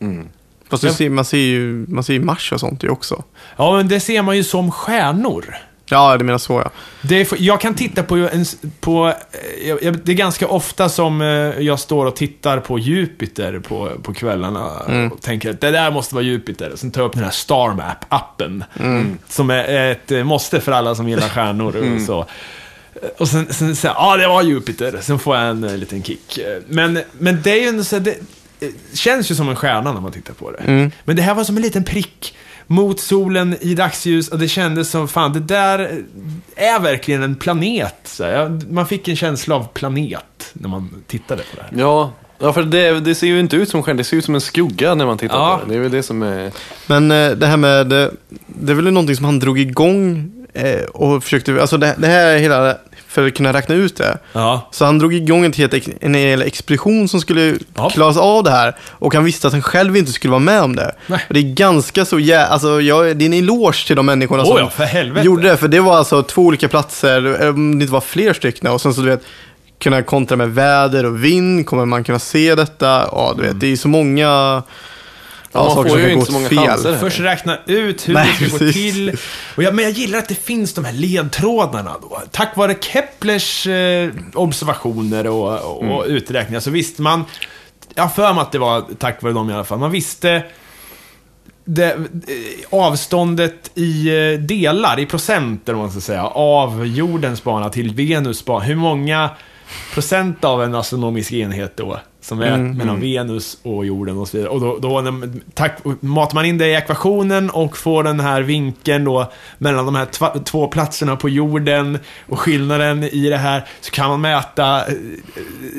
Fast du ser, man ser ju man ser ju Mars och sånt ju också. Ja, men det ser man ju som stjärnor. Ja, det menar så ja. Det är, jag kan titta på, en, på eh, jag, det är ganska ofta som eh, jag står och tittar på Jupiter på, på kvällarna och tänker att det där måste vara Jupiter. Sen tar jag upp den här Star Map-appen. Som är ett eh, måste för alla som gillar stjärnor och så. Och sen, sen säger jag, ja det var Jupiter. Sen får jag en liten kick. Men, men det är ju en så det känns ju som en stjärna när man tittar på det. Men det här var som en liten prick mot solen i dagsljus och det kändes som, fan det där är verkligen en planet. Så här. Jag- Man fick en känsla av planet när man tittade på det här. Ja, ja för det, det ser ju inte ut som en stjärna, det ser ut som en skugga när man tittar Ja. på det. Det är väl det som är... Men eh, det här med, det är väl någonting som han drog igång eh, och försökte, alltså det, det här är hela, för att kunna räkna ut det. Ja. Så han drog igång en hel expedition som skulle Ja. klaras av det här. Och han visste att han själv inte skulle vara med om det. Nej. Och det är ganska så, jä- alltså jag, det är en eloge till de människorna Åh som ja, för helvete. gjorde det. För det var alltså två olika platser, om det inte var fler stycken. Och sen så du vet, kunna kontra med väder och vind, kommer man kunna se detta? Ja, du vet, det är så många ja, man får ju gå inte så många fel. chanser. Först räkna ut hur Nej, det ska gå precis. till. Och jag, men jag gillar att det finns de här ledtrådarna då. Tack vare Keplers eh, observationer och, och uträkningar så visste man, jag för mig att det var tack vare dem i alla fall, man visste det, eh, avståndet i eh, delar, i procent eller vad man ska säga, av jordens bana till Venus bana. Hur många procent av en astronomisk enhet då, som är mellan Venus och jorden och så vidare. Och då, då tack, matar man in det i ekvationen och får den här vinkeln då mellan de här tva, två platserna på jorden och skillnaden i det här, så kan man mäta eh,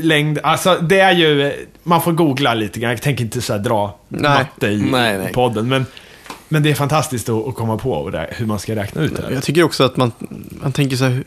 längd. Alltså det är ju, man får googla lite grann, jag tänker inte så här dra Nej. matte i Nej, nej. podden, men men det är fantastiskt att, att komma på hur man ska räkna ut det här. Jag tycker också att man, man tänker så här,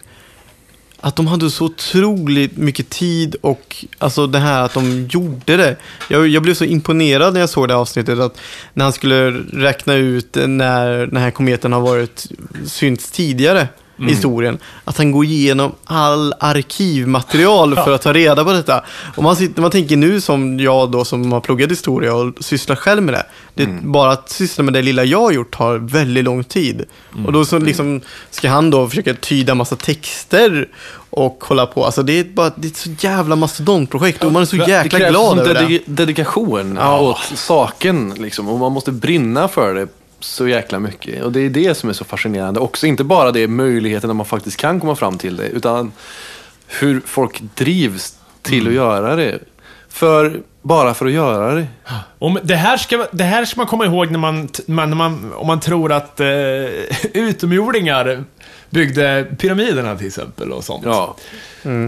att de hade så otroligt mycket tid och alltså det här att de gjorde det. Jag, jag blev så imponerad när jag såg det här avsnittet att när han skulle räkna ut när den här kometen har varit synts tidigare i historien. Att han går igenom all arkivmaterial för att ta reda på detta. Och man, sitter, man tänker nu som jag då som har pluggat historia och sysslar själv med det. det Bara att syssla med det lilla jag har gjort tar väldigt lång tid. Och då så liksom ska han då försöka tyda massa texter och hålla på. Alltså det är, bara, det är ett så jävla mastodontprojekt och man är så det jäkla det krävs glad över det. dedi- dedikation Ja. åt saken. Liksom, och man måste brinna för det så jäkla mycket. Och det är det som är så fascinerande också. Inte bara det möjligheten när man faktiskt kan komma fram till det, utan hur folk drivs till att göra det. För, bara för att göra det. Om det, här ska, det här ska man komma ihåg när man, när man, om man tror att eh, (laughs) utomjordingar byggde pyramiderna till exempel och sånt. Ja.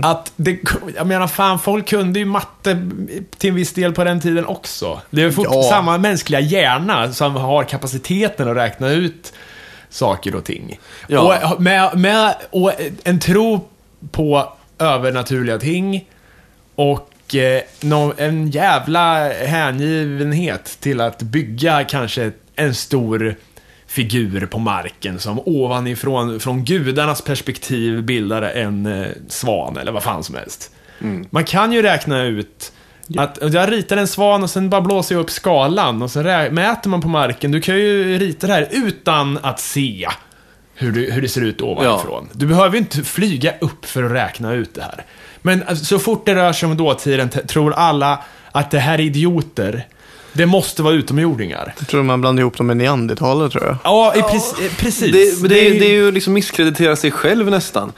Att det, jag menar fan, folk kunde ju matte till en viss del på den tiden också. Det är fort, Ja. samma mänskliga hjärna som har kapaciteten att räkna ut saker och ting. Ja. Och, med, med, och en tro på övernaturliga ting och eh, nå- en jävla hängivenhet till att bygga kanske en stor figur på marken som ovanifrån, från gudarnas perspektiv bildar en eh, svan eller vad fan som helst. Man kan ju räkna ut att jag ritar en svan och sen bara blåser jag upp skalan och sen rä- mäter man på marken. Du kan ju rita det här utan att se hur det, hur det ser ut ovanifrån. Du behöver ju inte flyga upp för att räkna ut det här. Men alltså, så fort det rör sig om dåtiden tror alla att det här är idioter. Det måste vara utomjordingar. Jag tror man blandar ihop dem med neandertalare tror jag. Ja, i prec- eh, precis. Det, det, är- det är ju liksom misskreditera sig själv nästan.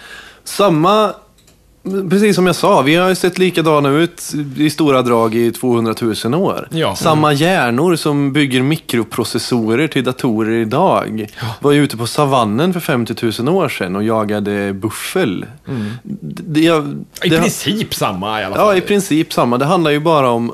Samma Precis som jag sa, vi har ju sett likadana ut i stora drag i 200 000 år. Ja. Samma hjärnor som bygger mikroprocessorer till datorer idag var ju ute på savannen för 50 000 år sedan och jagade buffel. Det, jag- I det- princip samma i alla fall. Ja, i princip samma. Det handlar ju bara om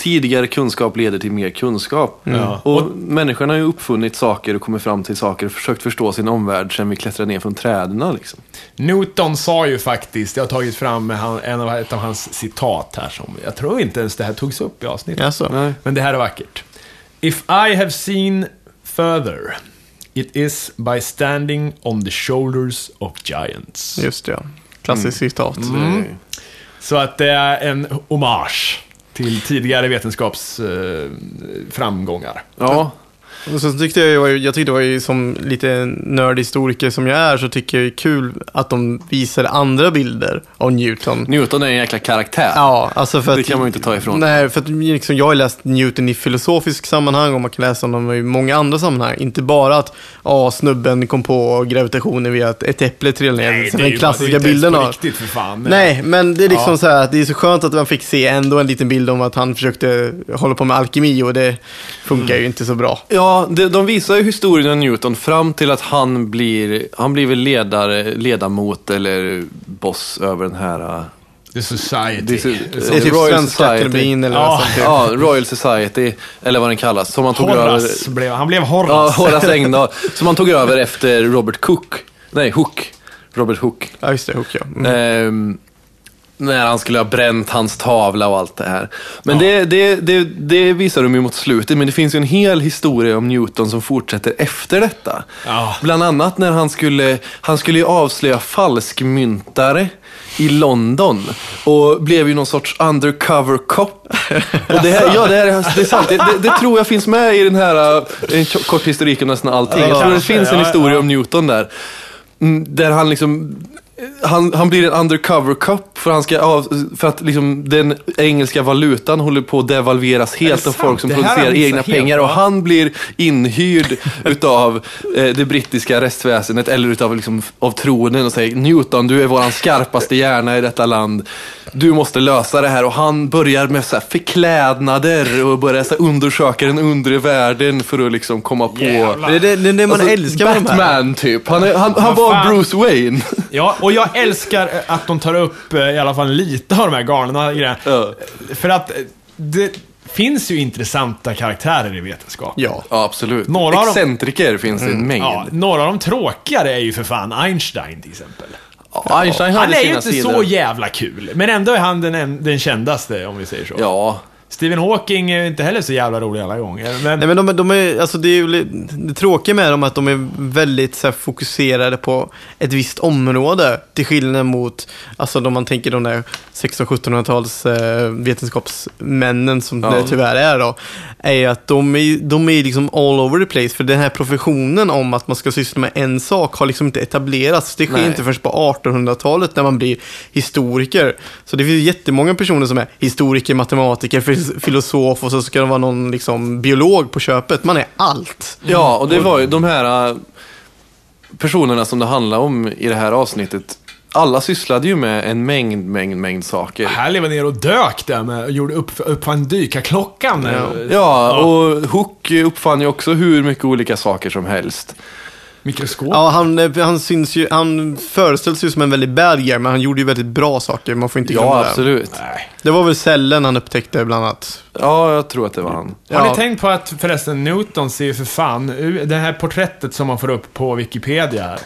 tidigare kunskap leder till mer kunskap. Ja. Och, människorna har ju uppfunnit saker och kommit fram till saker och försökt förstå sin omvärld sedan vi klättrade ner från träden. Liksom. Newton sa ju faktiskt, jag har tagit fram en av, ett av hans citat här som, jag tror inte ens det här togs upp i avsnittet. Nej. Men det här är vackert. If I have seen further, it is by standing on the shoulders of giants. Just det, ja. Klassiskt citat. Mm. Så att det är en hommage till tidigare vetenskapsframgångar. eh. Ja, och så tyckte jag, jag tyckte det var ju som lite nördhistoriker som jag är, så tycker jag det är kul att de visar andra bilder av Newton. Newton är en jäkla karaktär. Ja, alltså för Det att, kan man ju inte ta ifrån. Nej, för att liksom, jag har läst Newton i filosofisk sammanhang och man kan läsa om dem i många andra sammanhang. Inte bara att ja, snubben kom på gravitationen via att ett äpple trillade ner. Nej, det är den klassiska bara, det bilden av... riktigt för fan. Nej, men det är liksom Ja. så här att det är så skönt att man fick se ändå en liten bild om att han försökte hålla på med alkemi och det funkar Mm. ju inte så bra. Ja, det, de visar ju historien om Newton fram till att han blir, han blir väl ledare, ledamot eller boss över den här... uh, The Society. Det är, är typ Royal Svenska Society. Akademin eller Ja. något sånt. Ja, Royal Society, eller vad den kallas. Som man tog över... Horace blev, han blev Ja, Horace. Horace Engdahl. Som man tog över efter Robert Cook. Nej, Hook. Robert Hook. Ja, just det. Hook, ja. Mm. Ehm, när han skulle ha bränt hans tavla och allt det här. Men det, det, det, det visar de ju mot slutet, men det finns ju en hel historia om Newton som fortsätter efter detta. Ja. Bland annat när han skulle, han skulle ju avslöja falskmyntare i London och blev ju någon sorts undercover cop. Och det, här, ja, det, här, är- det är sant. Det, det, det tror jag finns med i den här, uh, en kort historik om nästan allting. Jag tror det finns en Ja, historia ja. om Newton där. Mm, Där han liksom han, han blir en undercover cop för, han ska för att liksom den engelska valutan håller på att devalveras helt av folk som producerar egna helt, pengar. Och va? han blir inhyrd utav eh, det brittiska rättsväsendet eller utav liksom, av tronen och säger Newton, du är våran skarpaste hjärna i detta land. Du måste lösa det här. Och han börjar med så här förklädnader och börjar så här undersöka den undre världen för att liksom komma på Jävlar. Det är det, det, det man Alltså, älskar med de här. Batman typ. Han, är, han, han var fan? Bruce Wayne. Ja, och jag älskar eh, att de tar upp eh, i alla fall lite av de här galna grejerna. För att eh, det finns ju intressanta karaktärer i vetenskap. Ja. Ja, absolut. Några av dem- Excentriker finns det en mängd. Ja, några av de tråkigare är ju för fan Einstein till exempel. Ja, Einstein Han hade är ju inte sidor. så jävla kul, men ändå är han den, en- den kändaste om vi säger så. Ja, Stephen Hawking är inte heller så jävla rolig alla gånger. Men, Nej men de, de är, alltså det är ju det tråkiga med dem är att de är väldigt så här, fokuserade på ett visst område. Till skillnad mot, alltså om man tänker de där 1600-1700-tals eh, vetenskapsmännen som Ja. det tyvärr är då. Är att de är, de är liksom all over the place. För den här professionen om att man ska syssla med en sak har liksom inte etablerats. Det sker Nej. inte först på 1800-talet när man blir historiker. Så det finns jättemånga personer som är historiker, matematiker, filosof och så ska det vara någon liksom biolog på köpet. Man är allt. ja och det var ju de här äh, personerna som det handlar om i det här avsnittet. Alla sysslade ju med en mängd, mängd, mängd saker. här lever ner och dök där med, och gjorde upp, uppfann dykarklockan. Ja. Ja, och Hook uppfann ju också hur mycket olika saker som helst. Mikroskop. Ja, han, eh, han syns ju, han föreställs ju som en väldigt bad guy, men han gjorde ju väldigt bra saker. Man får inte glömma Ja, det. absolut. Nej. Det var väl cellen han upptäckte bland annat. Ja, jag tror att det var han. Har Ja. ni tänkt på att förresten Newton ser ju för fan ut- det här porträttet som man får upp på Wikipedia här.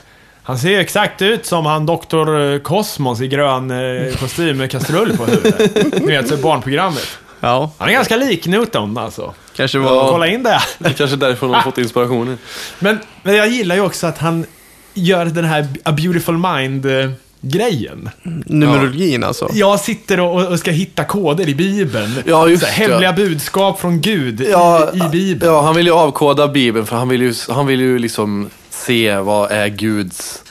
Han ser ju exakt ut som han Dr. Cosmos i grön eh, kostym med kastrull på huvudet. (laughs) Ni vet, så barnprogrammet. Ja, Han är ganska lik Newton alltså. Kanske var... Kolla in det. Det är kanske därifrån de har fått inspirationen. (laughs) Men, men jag gillar ju också att han gör den här A Beautiful Mind-grejen. Numerologin alltså. Jag sitter och, och ska hitta koder i Bibeln. Ja, just Så här. Hemliga budskap från Gud Ja, i, i Bibeln. Ja, han vill ju avkoda Bibeln för han vill ju, han vill ju liksom se vad är Guds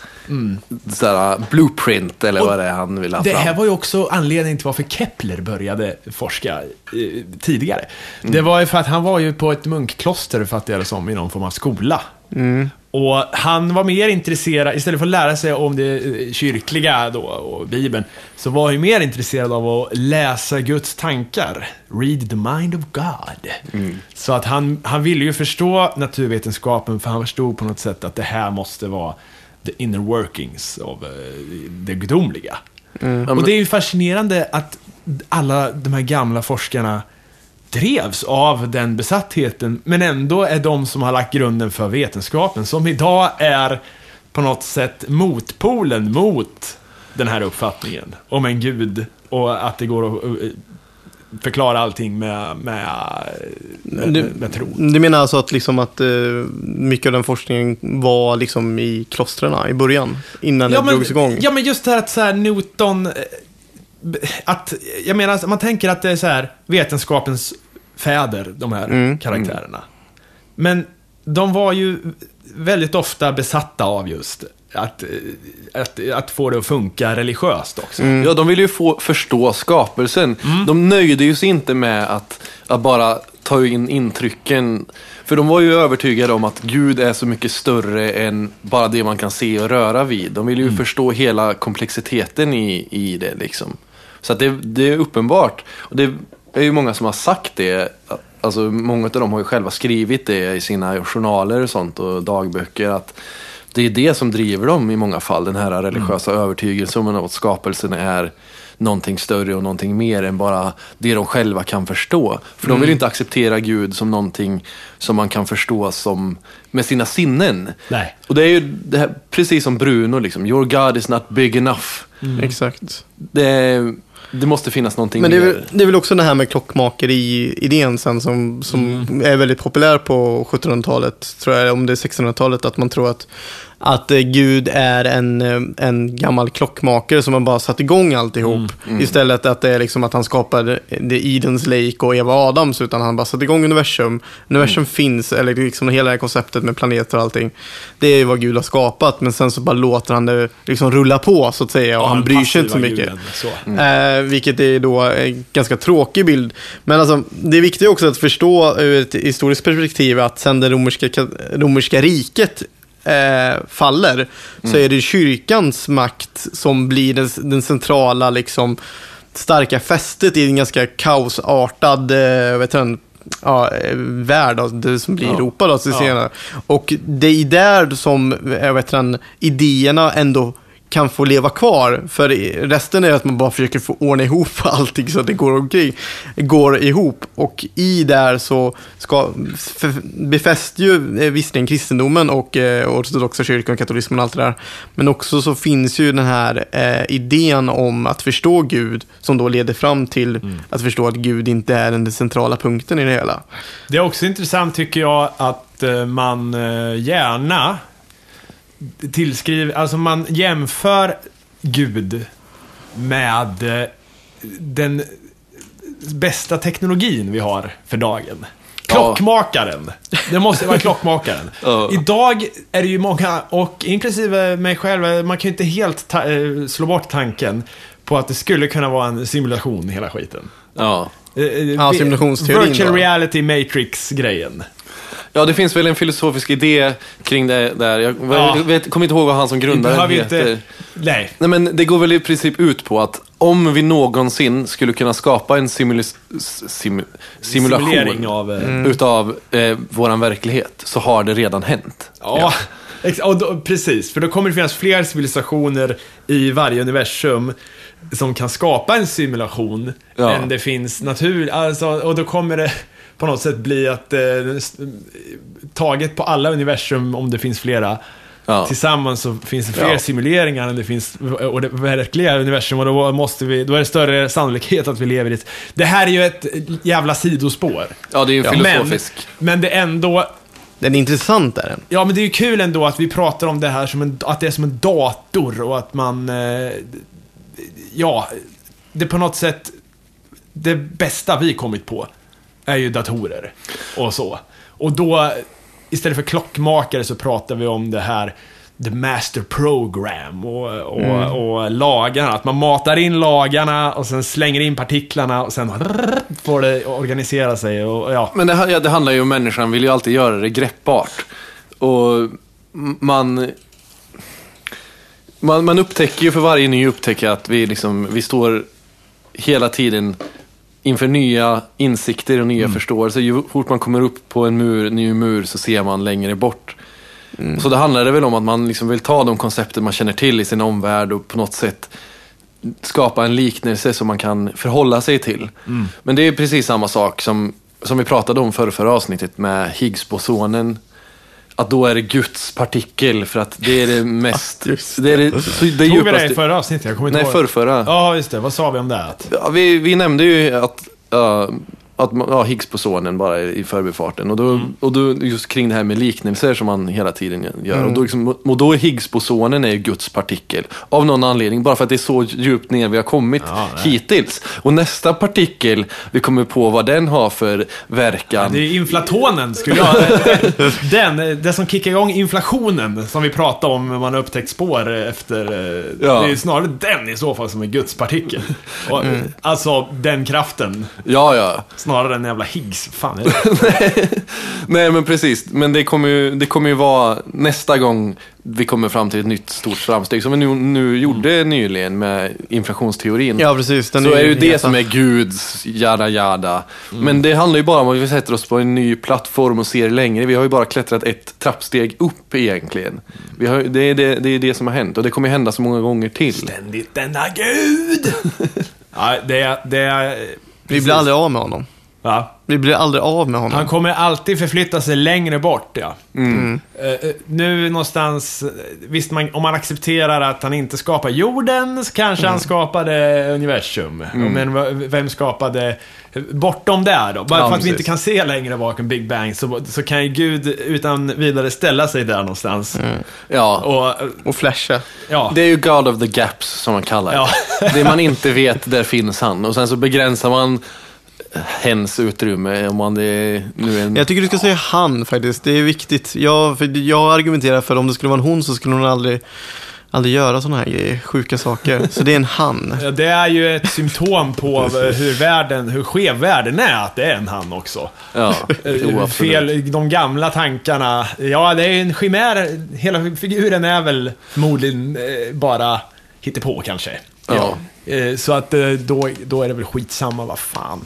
såhär, blueprint eller Och vad det är han vill ha Det fram. här var ju också anledningen till varför Kepler började forska eh, tidigare. Mm. Det var ju för att han var ju på ett munkkloster, fattar jag det som, i någon form av skola. Och han var mer intresserad, istället för att lära sig om det eh, kyrkliga då, och Bibeln, så var han mer intresserad av att läsa Guds tankar. Read the mind of God. Så att han, han ville ju förstå naturvetenskapen, för han förstod på något sätt att det här måste vara the inner workings av eh, det gudomliga. Och det är ju fascinerande att alla de här gamla forskarna drevs av den besattheten, men ändå är de som har lagt grunden för vetenskapen, som idag är på något sätt motpolen mot den här uppfattningen om en gud och att det går att eh, förklara allting med, med, med, Du, med, tro. du menar alltså att, liksom att eh, mycket av den forskningen var liksom i klostren i början? Innan det drogs igång? ja, men just det här att så här, Newton... eh, Att, jag menar, man tänker att det är så här vetenskapens fäder, de här Mm, karaktärerna. Men de var ju väldigt ofta besatta av just att, att, att få det att funka religiöst också. Ja, de ville ju få förstå skapelsen. De nöjde ju sig inte med att, att bara ta in intrycken. För de var ju övertygade om att Gud är så mycket större än bara det man kan se och röra vid. De ville ju förstå hela komplexiteten i, i det liksom. Så att det, det är uppenbart. Och det är ju många som har sagt det. Alltså många av dem har ju själva skrivit det i sina journaler och sånt och dagböcker. att det är det som driver dem i många fall, den här religiösa övertygelsen om att skapelsen är någonting större och någonting mer än bara det de själva kan förstå. För de vill ju inte acceptera Gud som någonting som man kan förstå som, med sina sinnen. Nej. Och det är ju det här, precis som Bruno, liksom, your God is not big enough. Exakt. Det, det måste finnas någonting Men det är, väl, det är väl också det här med klockmakeri-idén sen som, som är väldigt populär på 1700-talet, tror jag, om det är 1600-talet, att man tror att, att eh, Gud är en, eh, en gammal klockmakare som har bara satt igång alltihop. Istället att det är liksom att han skapade det Idens Lake och Eva och Adams, utan han bara satt igång universum. Universum finns, eller liksom hela det här konceptet med planeter och allting. Det är ju vad Gud har skapat, men sen så bara låter han det liksom rulla på, så att säga, och Ja, han den bryr sig inte så mycket. guden, så. Eh, vilket är då en ganska tråkig bild. Men alltså, det är viktigt också att förstå ur ett historiskt perspektiv att sen det romerska, romerska riket eh, faller så är det kyrkans makt som blir den, den centrala, liksom, starka fästet i en ganska kaosartad eh, vet du, ja, eh, värld, då, det som blir Ja. Europa då, till Ja. senare. Och det är där som eh, vet du, idéerna ändå kan få leva kvar. För resten är att man bara försöker få ordna ihop (laughs) allting så att det går omkring, går ihop. Och i där så ska, befäster ju eh, visserligen kristendomen och eh, ortodoxa kyrkan katolismen och allt det där. Men också så finns ju den här eh, idén om att förstå Gud som då leder fram till att förstå att Gud inte är den centrala punkten i det hela. Det är också intressant tycker jag att eh, man eh, gärna tillskriver, alltså man jämför Gud med eh, den bästa teknologin vi har för dagen. Klockmakaren. Det måste vara klockmakaren. (laughs) Idag är det ju många, och inklusive mig själv, man kan ju inte helt eh, slå bort tanken på att det skulle kunna vara en simulation, hela skiten. Ja. Eh, eh, Ja, simulationsteorin Virtual då. reality matrix-grejen. Ja, det finns väl en filosofisk idé kring det där. Jag, Ja. vet, kommer inte ihåg vad han som grundade Behöver den inte... heter. Nej. Nej, men det går väl i princip ut på att om vi någonsin skulle kunna skapa en simul- sim- simulation Simulering av... eh, utav eh, våran verklighet så har det redan hänt. Ja, och då, precis. För då kommer det finnas fler civilisationer i varje universum som kan skapa en simulation Ja. än det finns natur. Alltså, och då kommer det på något sätt bli att eh, taget på alla universum, om det finns flera, Ja. tillsammans så finns det fler Ja. simuleringar än det finns och det verkliga universum och då måste vi, då är det större sannolikhet att vi lever i ett... Det här är ju ett jävla sidospår. Ja, det är ju Men, filosofisk. men det är ändå Den är intressant är den. Ja, men det är ju kul ändå att vi pratar om det här som en, att det är som en dator och att man... Eh, ja, det är på något sätt... Det bästa vi kommit på är ju datorer och så. Och då, istället för klockmakare så pratar vi om det här The Master Program och, och, och lagarna. Att man matar in lagarna och sen slänger in partiklarna och sen får det organisera sig och ja. Men det, här- det handlar ju om människan vill ju alltid göra det greppbart. Och man, man, man upptäcker ju för varje ny upptäckt att vi, liksom, vi står hela tiden inför nya insikter och nya förståelser. Ju fort man kommer upp på en mur, ny mur så ser man längre bort. Så det handlar det väl om att man liksom vill ta de koncepter man känner till i sin omvärld och på något sätt skapa en liknelse som man kan förhålla sig till. Men det är precis samma sak som, som vi pratade om förra, förra avsnittet med Higgsbosonen. Att då är det Guds partikel för att det är det (laughs) mest... just det är det, så det Tog vi det i förra avsnittet? Jag kommer inte Nej, ihåg. förrförra. Ja, just det. Vad sa vi om det? Ja, vi, vi nämnde ju att, uh, att man- ja, Higgsbosonen bara i förbifarten. Och då, Mm. och då just kring det här med liknelser som man hela tiden gör. Mm. Och, då liksom, och då är Higgsbosonen är ju Guds partikel. Av någon anledning, bara för att det är så djupt ner vi har kommit Ja, hittills. Och nästa partikel, vi kommer på vad den har för verkan. Det är inflatonen, skulle jag... (laughs) Den, det som kickar igång inflationen, som vi pratade om när man upptäckt spår efter... eh, Ja. Det är snarare den i så fall som är Guds partikel. Och, Alltså, den kraften. Ja, ja. Snarare än jävla Higgs. Fan är det? (laughs) Nej, men precis. Men det kommer ju, det kommer ju vara nästa gång vi kommer fram till ett nytt stort framsteg. Som vi nu, nu gjorde nyligen med inflationsteorin. Ja, precis. Den så är ju det heta. som är Guds jada jada. Men det handlar ju bara om att vi sätter oss på en ny plattform och ser längre. Vi har ju bara klättrat ett trappsteg upp egentligen. Vi har, det, är det, det är det som har hänt och det kommer hända så många gånger till. Ständigt denna Gud! (laughs) ja, det är... Det är Vi blir aldrig av med honom. Va? Vi blir aldrig av med honom. Han kommer alltid förflytta sig längre bort, ja. Mm. Eh, nu någonstans, eh, visst man, om man accepterar att han inte skapar jorden, så kanske Mm. han skapade universum. Men v- vem skapade bortom där då? Bara Ja, för att vi inte kan se längre bakom Big Bang så, så kan ju Gud utan vidare ställa sig där någonstans. Ja, Och, Och flasha. ja. det är ju God of the Gaps som man kallar det. Ja. det man inte vet, där finns han. Och sen så begränsar man hens utrymme om man är nu är en... Jag tycker du ska säga han faktiskt. Det är viktigt. Jag, för jag argumenterar för att om det skulle vara en hon så skulle hon aldrig, aldrig göra sådana här grejer, sjuka saker. Så det är en han. (laughs) Ja, Det är ju ett symptom på (laughs) hur världen, hur skev världen är, att det är en han också. Ja, Eh, jo. Fel, de gamla tankarna. Ja, det är en chimär. Hela figuren är väl förmodligen eh, bara hittepå kanske. Ja. Eh, så att då, då är det väl skitsamma, vad fan.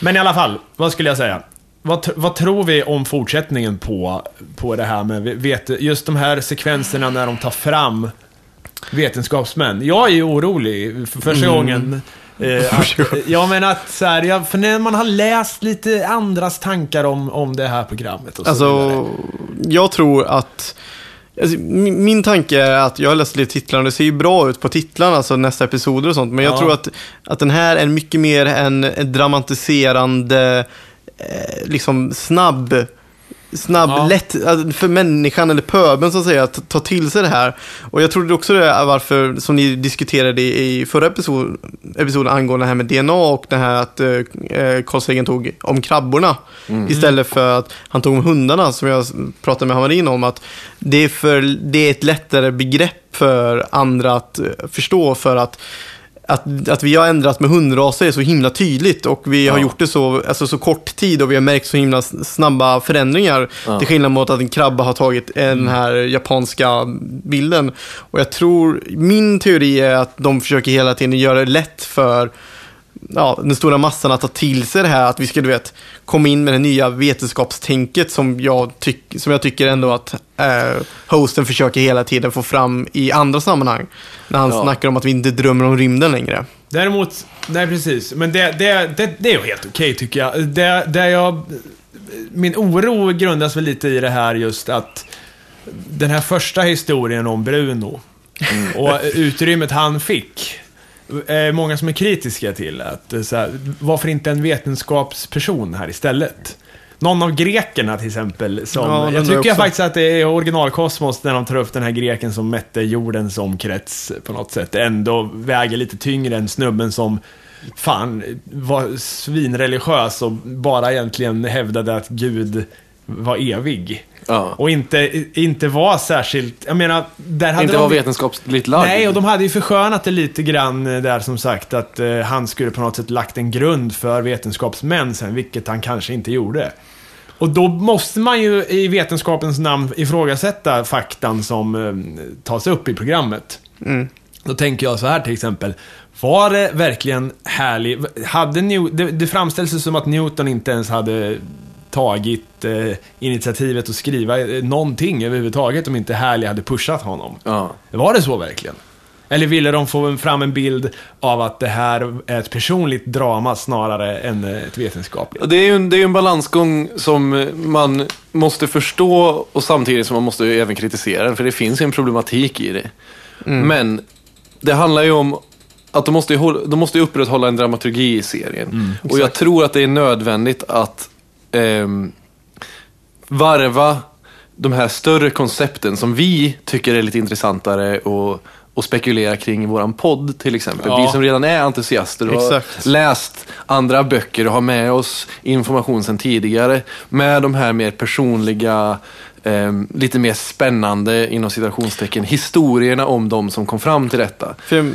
Men i alla fall, vad skulle jag säga? Vad, vad tror vi om fortsättningen på, på det här med vet, just de här sekvenserna när de tar fram vetenskapsmän? Jag är ju orolig för första gången. Eh, att, ja men att så här, ja, för när man har läst lite andras tankar om, om det här programmet och så vidare. Alltså, jag tror att... Alltså, min, min tanke är att jag har läst lite titlarna och det ser ju bra ut på titlarna, alltså nästa episoder och sånt. Men jag Ja. tror att, att den här är mycket mer en, en dramatiserande, eh, liksom snabb, snabb, Ja. lätt alltså, för människan eller pöbeln så att säga att ta till sig det här. Och jag trodde också det är varför, som ni diskuterade i, förra episod, episoden angående det här med DNA och det här att eh, eh, Carl Sagan tog om krabborna istället för att han tog om hundarna som jag pratade med Hamarin om att det är, för, det är ett lättare begrepp för andra att eh, förstå för att att, att vi har ändrat med hundraser är så himla tydligt och vi har Ja. gjort det så, alltså så kort tid och vi har märkt så himla snabba förändringar. Ja. Till skillnad mot att en krabba har tagit den här japanska bilden. Och jag tror, min teori är att de försöker hela tiden göra det lätt för ja, den stora massan att ta till sig det här, att vi ska du vet, komma in med det nya vetenskapstänket som jag, tyck, som jag tycker ändå att eh, hosten försöker hela tiden få fram i andra sammanhang. När han Ja. snackar om att vi inte drömmer om rymden längre. Däremot, nej precis. Men det, det, det, det är ju helt okej tycker jag. Det, det jag. Min oro grundas väl lite i det här just att den här första historien om Bruno och utrymmet han fick. Är många som är kritiska till att eh, så här, varför inte en vetenskapsperson här istället? Någon av grekerna till exempel. Som, Ja, jag tycker också. faktiskt att det är originalkosmos när de tar upp den här greken som mätte jordens omkrets på något sätt. Ändå väger lite tyngre än snubben som fan var svinreligiös och bara egentligen hävdade att Gud var evig. Ja. Och inte, inte var särskilt, jag menar, där hade Inte de... vara vetenskapligt lagd. Nej, och de hade ju förskönat det lite grann eh, där som sagt att eh, han skulle på något sätt lagt en grund för vetenskapsmän sen, vilket han kanske inte gjorde. Och då måste man ju i vetenskapens namn ifrågasätta faktan som eh, tas upp i programmet. Mm. Då tänker jag så här till exempel. Var det verkligen härlig... Hade New, det, det framställs ju som att Newton inte ens hade tagit eh, initiativet att skriva eh, någonting överhuvudtaget om inte Härlig hade pushat honom. Ja. Var det så verkligen? Eller ville de få fram en bild av att det här är ett personligt drama snarare än eh, ett vetenskapligt? Det är ju en, det är en balansgång som man måste förstå och samtidigt som man måste ju även kritisera den, för det finns ju en problematik i det. Men det handlar ju om att de måste, de måste ju upprätthålla en dramaturgi i serien. och jag tror att det är nödvändigt att ehm, varva de här större koncepten som vi tycker är lite intressantare och, och spekulera kring i våran podd till exempel. Ja. Vi som redan är entusiaster och Exakt. har läst andra böcker och har med oss information sedan tidigare med de här mer personliga, ehm, lite mer spännande inom citationstecken, historierna om de som kom fram till detta. För,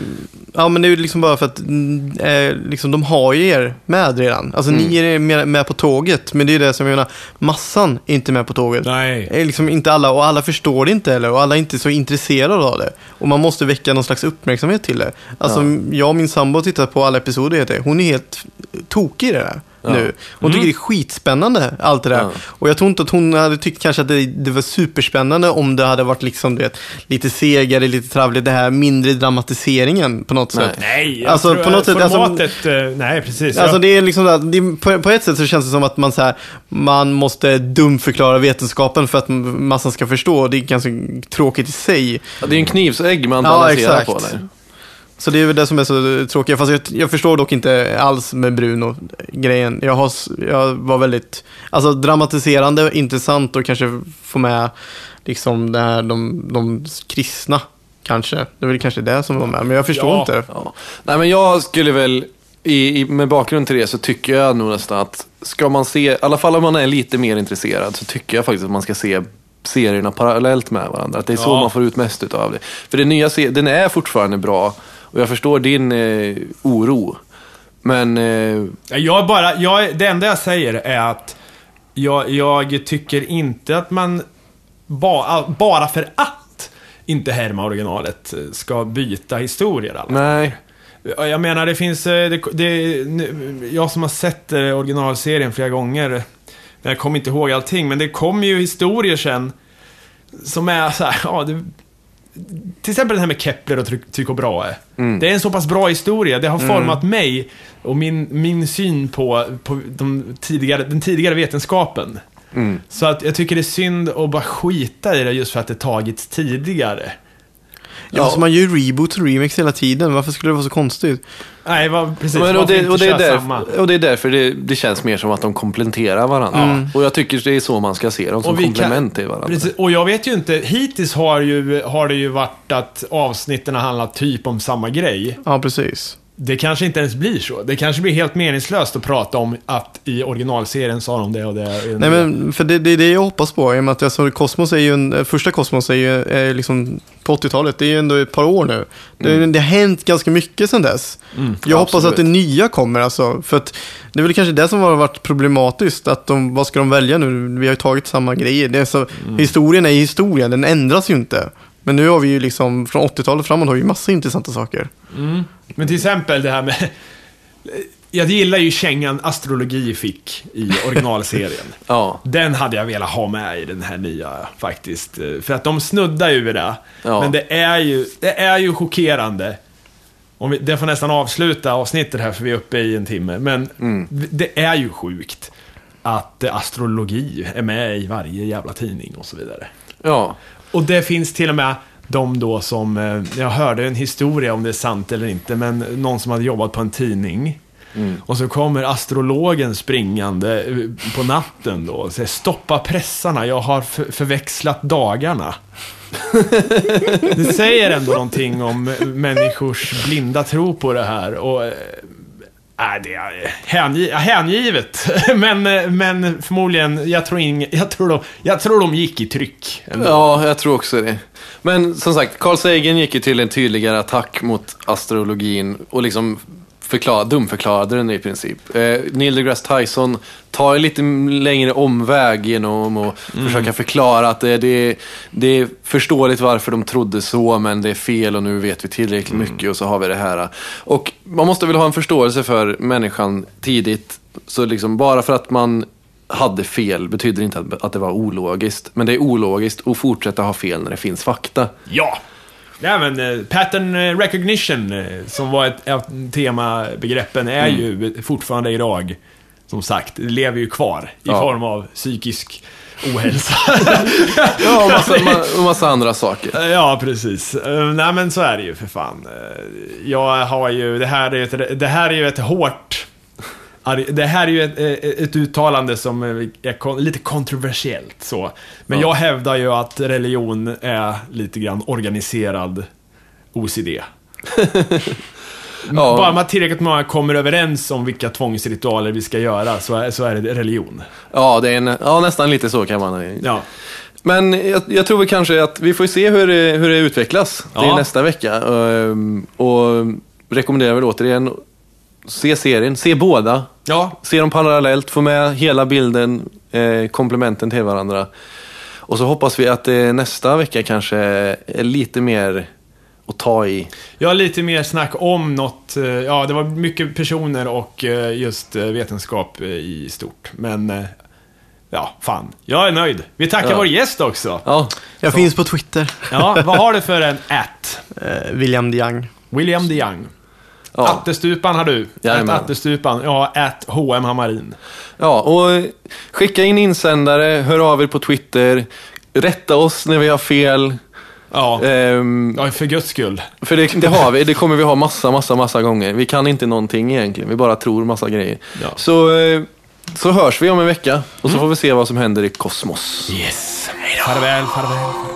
ja, men det är ju liksom bara för att mm, eh, liksom, de har ju er med redan. Alltså ni är med, med på tåget, men det är det som jag menar, massan är inte med på tåget. Nej. Är liksom inte alla, och alla förstår det inte heller, och alla är inte så intresserade av det. Och man måste väcka någon slags uppmärksamhet till det. Alltså, jag och min sambo har tittat på alla episoder, heter det. hon är helt tokig i det där. Nu. Hon tycker det är skitspännande, allt det där. Ja. Och jag tror inte att hon hade tyckt kanske att det, det var superspännande om det hade varit liksom, du vet, lite segare, lite travligt, det här mindre dramatiseringen på något Nej. sätt. Nej, jag Alltså, tror på något sätt, alltså- formatet... eh, nej, precis. Alltså Jag- det är liksom det är, på, på ett sätt så känns det som att man, så här, man måste dumförklara vetenskapen för att massan ska förstå. Det är ganska tråkigt i sig. Ja, Det är en knivsägg man Ja, balanserar exakt. på där. Så det är väl det som är så tråkigt. Fast jag, jag förstår dock inte alls med Bruno-grejen. Jag, har, jag var väldigt, alltså dramatiserande, intressant och kanske få med liksom det här, de, de kristna. Kanske. Det är väl kanske det som var med. Men jag förstår Ja. inte. Ja. Nej, men jag skulle väl, i, i, med bakgrund till det så tycker jag nog nästan att ska man se, i alla fall om man är lite mer intresserad, så tycker jag faktiskt att man ska se serierna parallellt med varandra. Att det är så Ja. man får ut mest utav det. För den nya serien, den är fortfarande bra och jag förstår din eh, oro. Men eh, Jag bara, jag, det enda jag säger är att jag, jag tycker inte att man ba, bara för att inte härma originalet eh, ska byta historier. Alla. nej, Ja, Jag menar, det finns... eh, Det, det, jag som har sett eh, originalserien flera gånger, eh, jag kommer inte ihåg allting, men det kommer ju historier sen som är så här, ja, det, till exempel den här med Kepler och Ty- Tycho Brahe. Det är en så pass bra historia, det har format mig och min, min syn på, på de tidigare, den tidigare vetenskapen. Så att jag tycker det är synd att bara skita i det just för att det tagits tidigare. Ja, så man gör ju reboot och remix hela tiden. Varför skulle det vara så konstigt? Nej, vad, precis. Men, och, det, och, det är därför, och det är därför det, det känns mer som att de kompletterar varandra. Och jag tycker det är så man ska se dem, som komplement till varandra. Precis, och jag vet ju inte, hittills har, ju, har det ju varit att avsnitten har handlat typ om samma grej. Ja, precis. Det kanske inte ens blir så. Det kanske blir helt meningslöst att prata om att i originalserien sa de det och det. Nej, men för det, det är det jag hoppas på. I och med att alltså, Cosmos är ju en, eh, första Cosmos är ju är liksom på 80-talet. Det är ju ändå ett par år nu. Det, det har hänt ganska mycket sedan dess. jag hoppas absolut. att det nya kommer alltså. För att det är väl kanske det som har varit problematiskt. Att de, vad ska de välja nu? Vi har ju tagit samma grejer. Det är så, Historien är ju historia, den ändras ju inte. Men nu har vi ju liksom, från 80-talet framåt har vi ju massa intressanta saker. Men till exempel det här med... Jag gillar ju kängan astrologi fick i originalserien. (laughs) Ja. Den hade jag velat ha med i den här nya faktiskt. För att de snuddar ju vid det. Ja. Men det är ju, det är ju chockerande. Om vi, det får nästan avsluta avsnittet här för vi är uppe i en timme. Men det är ju sjukt att astrologi är med i varje jävla tidning och så vidare. ja. Och det finns till och med de då som, eh, jag hörde en historia om det är sant eller inte, men någon som hade jobbat på en tidning. Och så kommer astrologen springande eh, på natten då och säger stoppa pressarna, jag har för- förväxlat dagarna. (laughs) det säger ändå någonting om människors blinda tro på det här. Och, eh, Nej, det är eh, hängi hängivet. (laughs) men, eh, men förmodligen, jag tror, in, jag, tror de, jag tror de gick i tryck. ändå. Ja, jag tror också det. Men som sagt, Carl Sagan gick ju till en tydligare attack mot astrologin och liksom förklar, dumförklarade den i princip. Eh, Neil deGrasse Tyson tar en lite längre omväg genom att försöka förklara att det, det, det är förståeligt varför de trodde så, men det är fel och nu vet vi tillräckligt mycket och så har vi det här. Och man måste väl ha en förståelse för människan tidigt. Så liksom bara för att man hade fel betyder inte att, att det var ologiskt. Men det är ologiskt att fortsätta ha fel när det finns fakta. Ja! Nej men eh, pattern eh, recognition, eh, som var ett av temabegreppen, är Mm. ju fortfarande idag, som sagt, lever ju kvar i Ja. form av psykisk ohälsa. Ja, och massa, (laughs) ma- och massa andra saker. Ja, precis. Nej, men så är det ju för fan. Jag har ju, det här är ju ett, det här är ju ett hårt... Det här är ju ett, eh, ett uttalande som är kon- lite kontroversiellt så. Men Ja. jag hävdar ju att religion är lite grann organiserad OCD. (laughs) Ja. Bara man tillräckligt många kommer överens om vilka tvångsritualer vi ska göra så är, så är det religion. Ja, det är en, ja, nästan lite så kan man Ja. Men jag, jag tror väl kanske att vi får se hur det, hur det utvecklas. Är Ja. nästa vecka. Ehm, Och rekommenderar väl återigen, se serien, se båda. Ja, Se dem parallellt, få med hela bilden, eh, komplementen till varandra. Och så hoppas vi att det nästa vecka kanske är lite mer att ta i. Jag har lite mer snack om något, eh, ja det var mycket personer och eh, just eh, vetenskap eh, i stort. Men, eh, ja, fan. Jag är nöjd. Vi tackar Ja. vår gäst också. Ja, Jag finns på Twitter. Ja, vad har du för en (laughs) at? Eh, William de Young. William de Young. Ja. Attestupan har du. At Jajamän. Attestupan. Ja, at HM Hammarin. ja, och skicka in insändare, hör av er på Twitter, rätta oss när vi har fel. Ja, Ehm, ja för guds skull. För det, det har vi, det kommer vi ha massa, massa, massa gånger. Vi kan inte någonting egentligen, vi bara tror massa grejer. Ja. Så, eh, så hörs vi om en vecka och så får vi se vad som händer i kosmos. Yes. Farväl, farväl. farväl.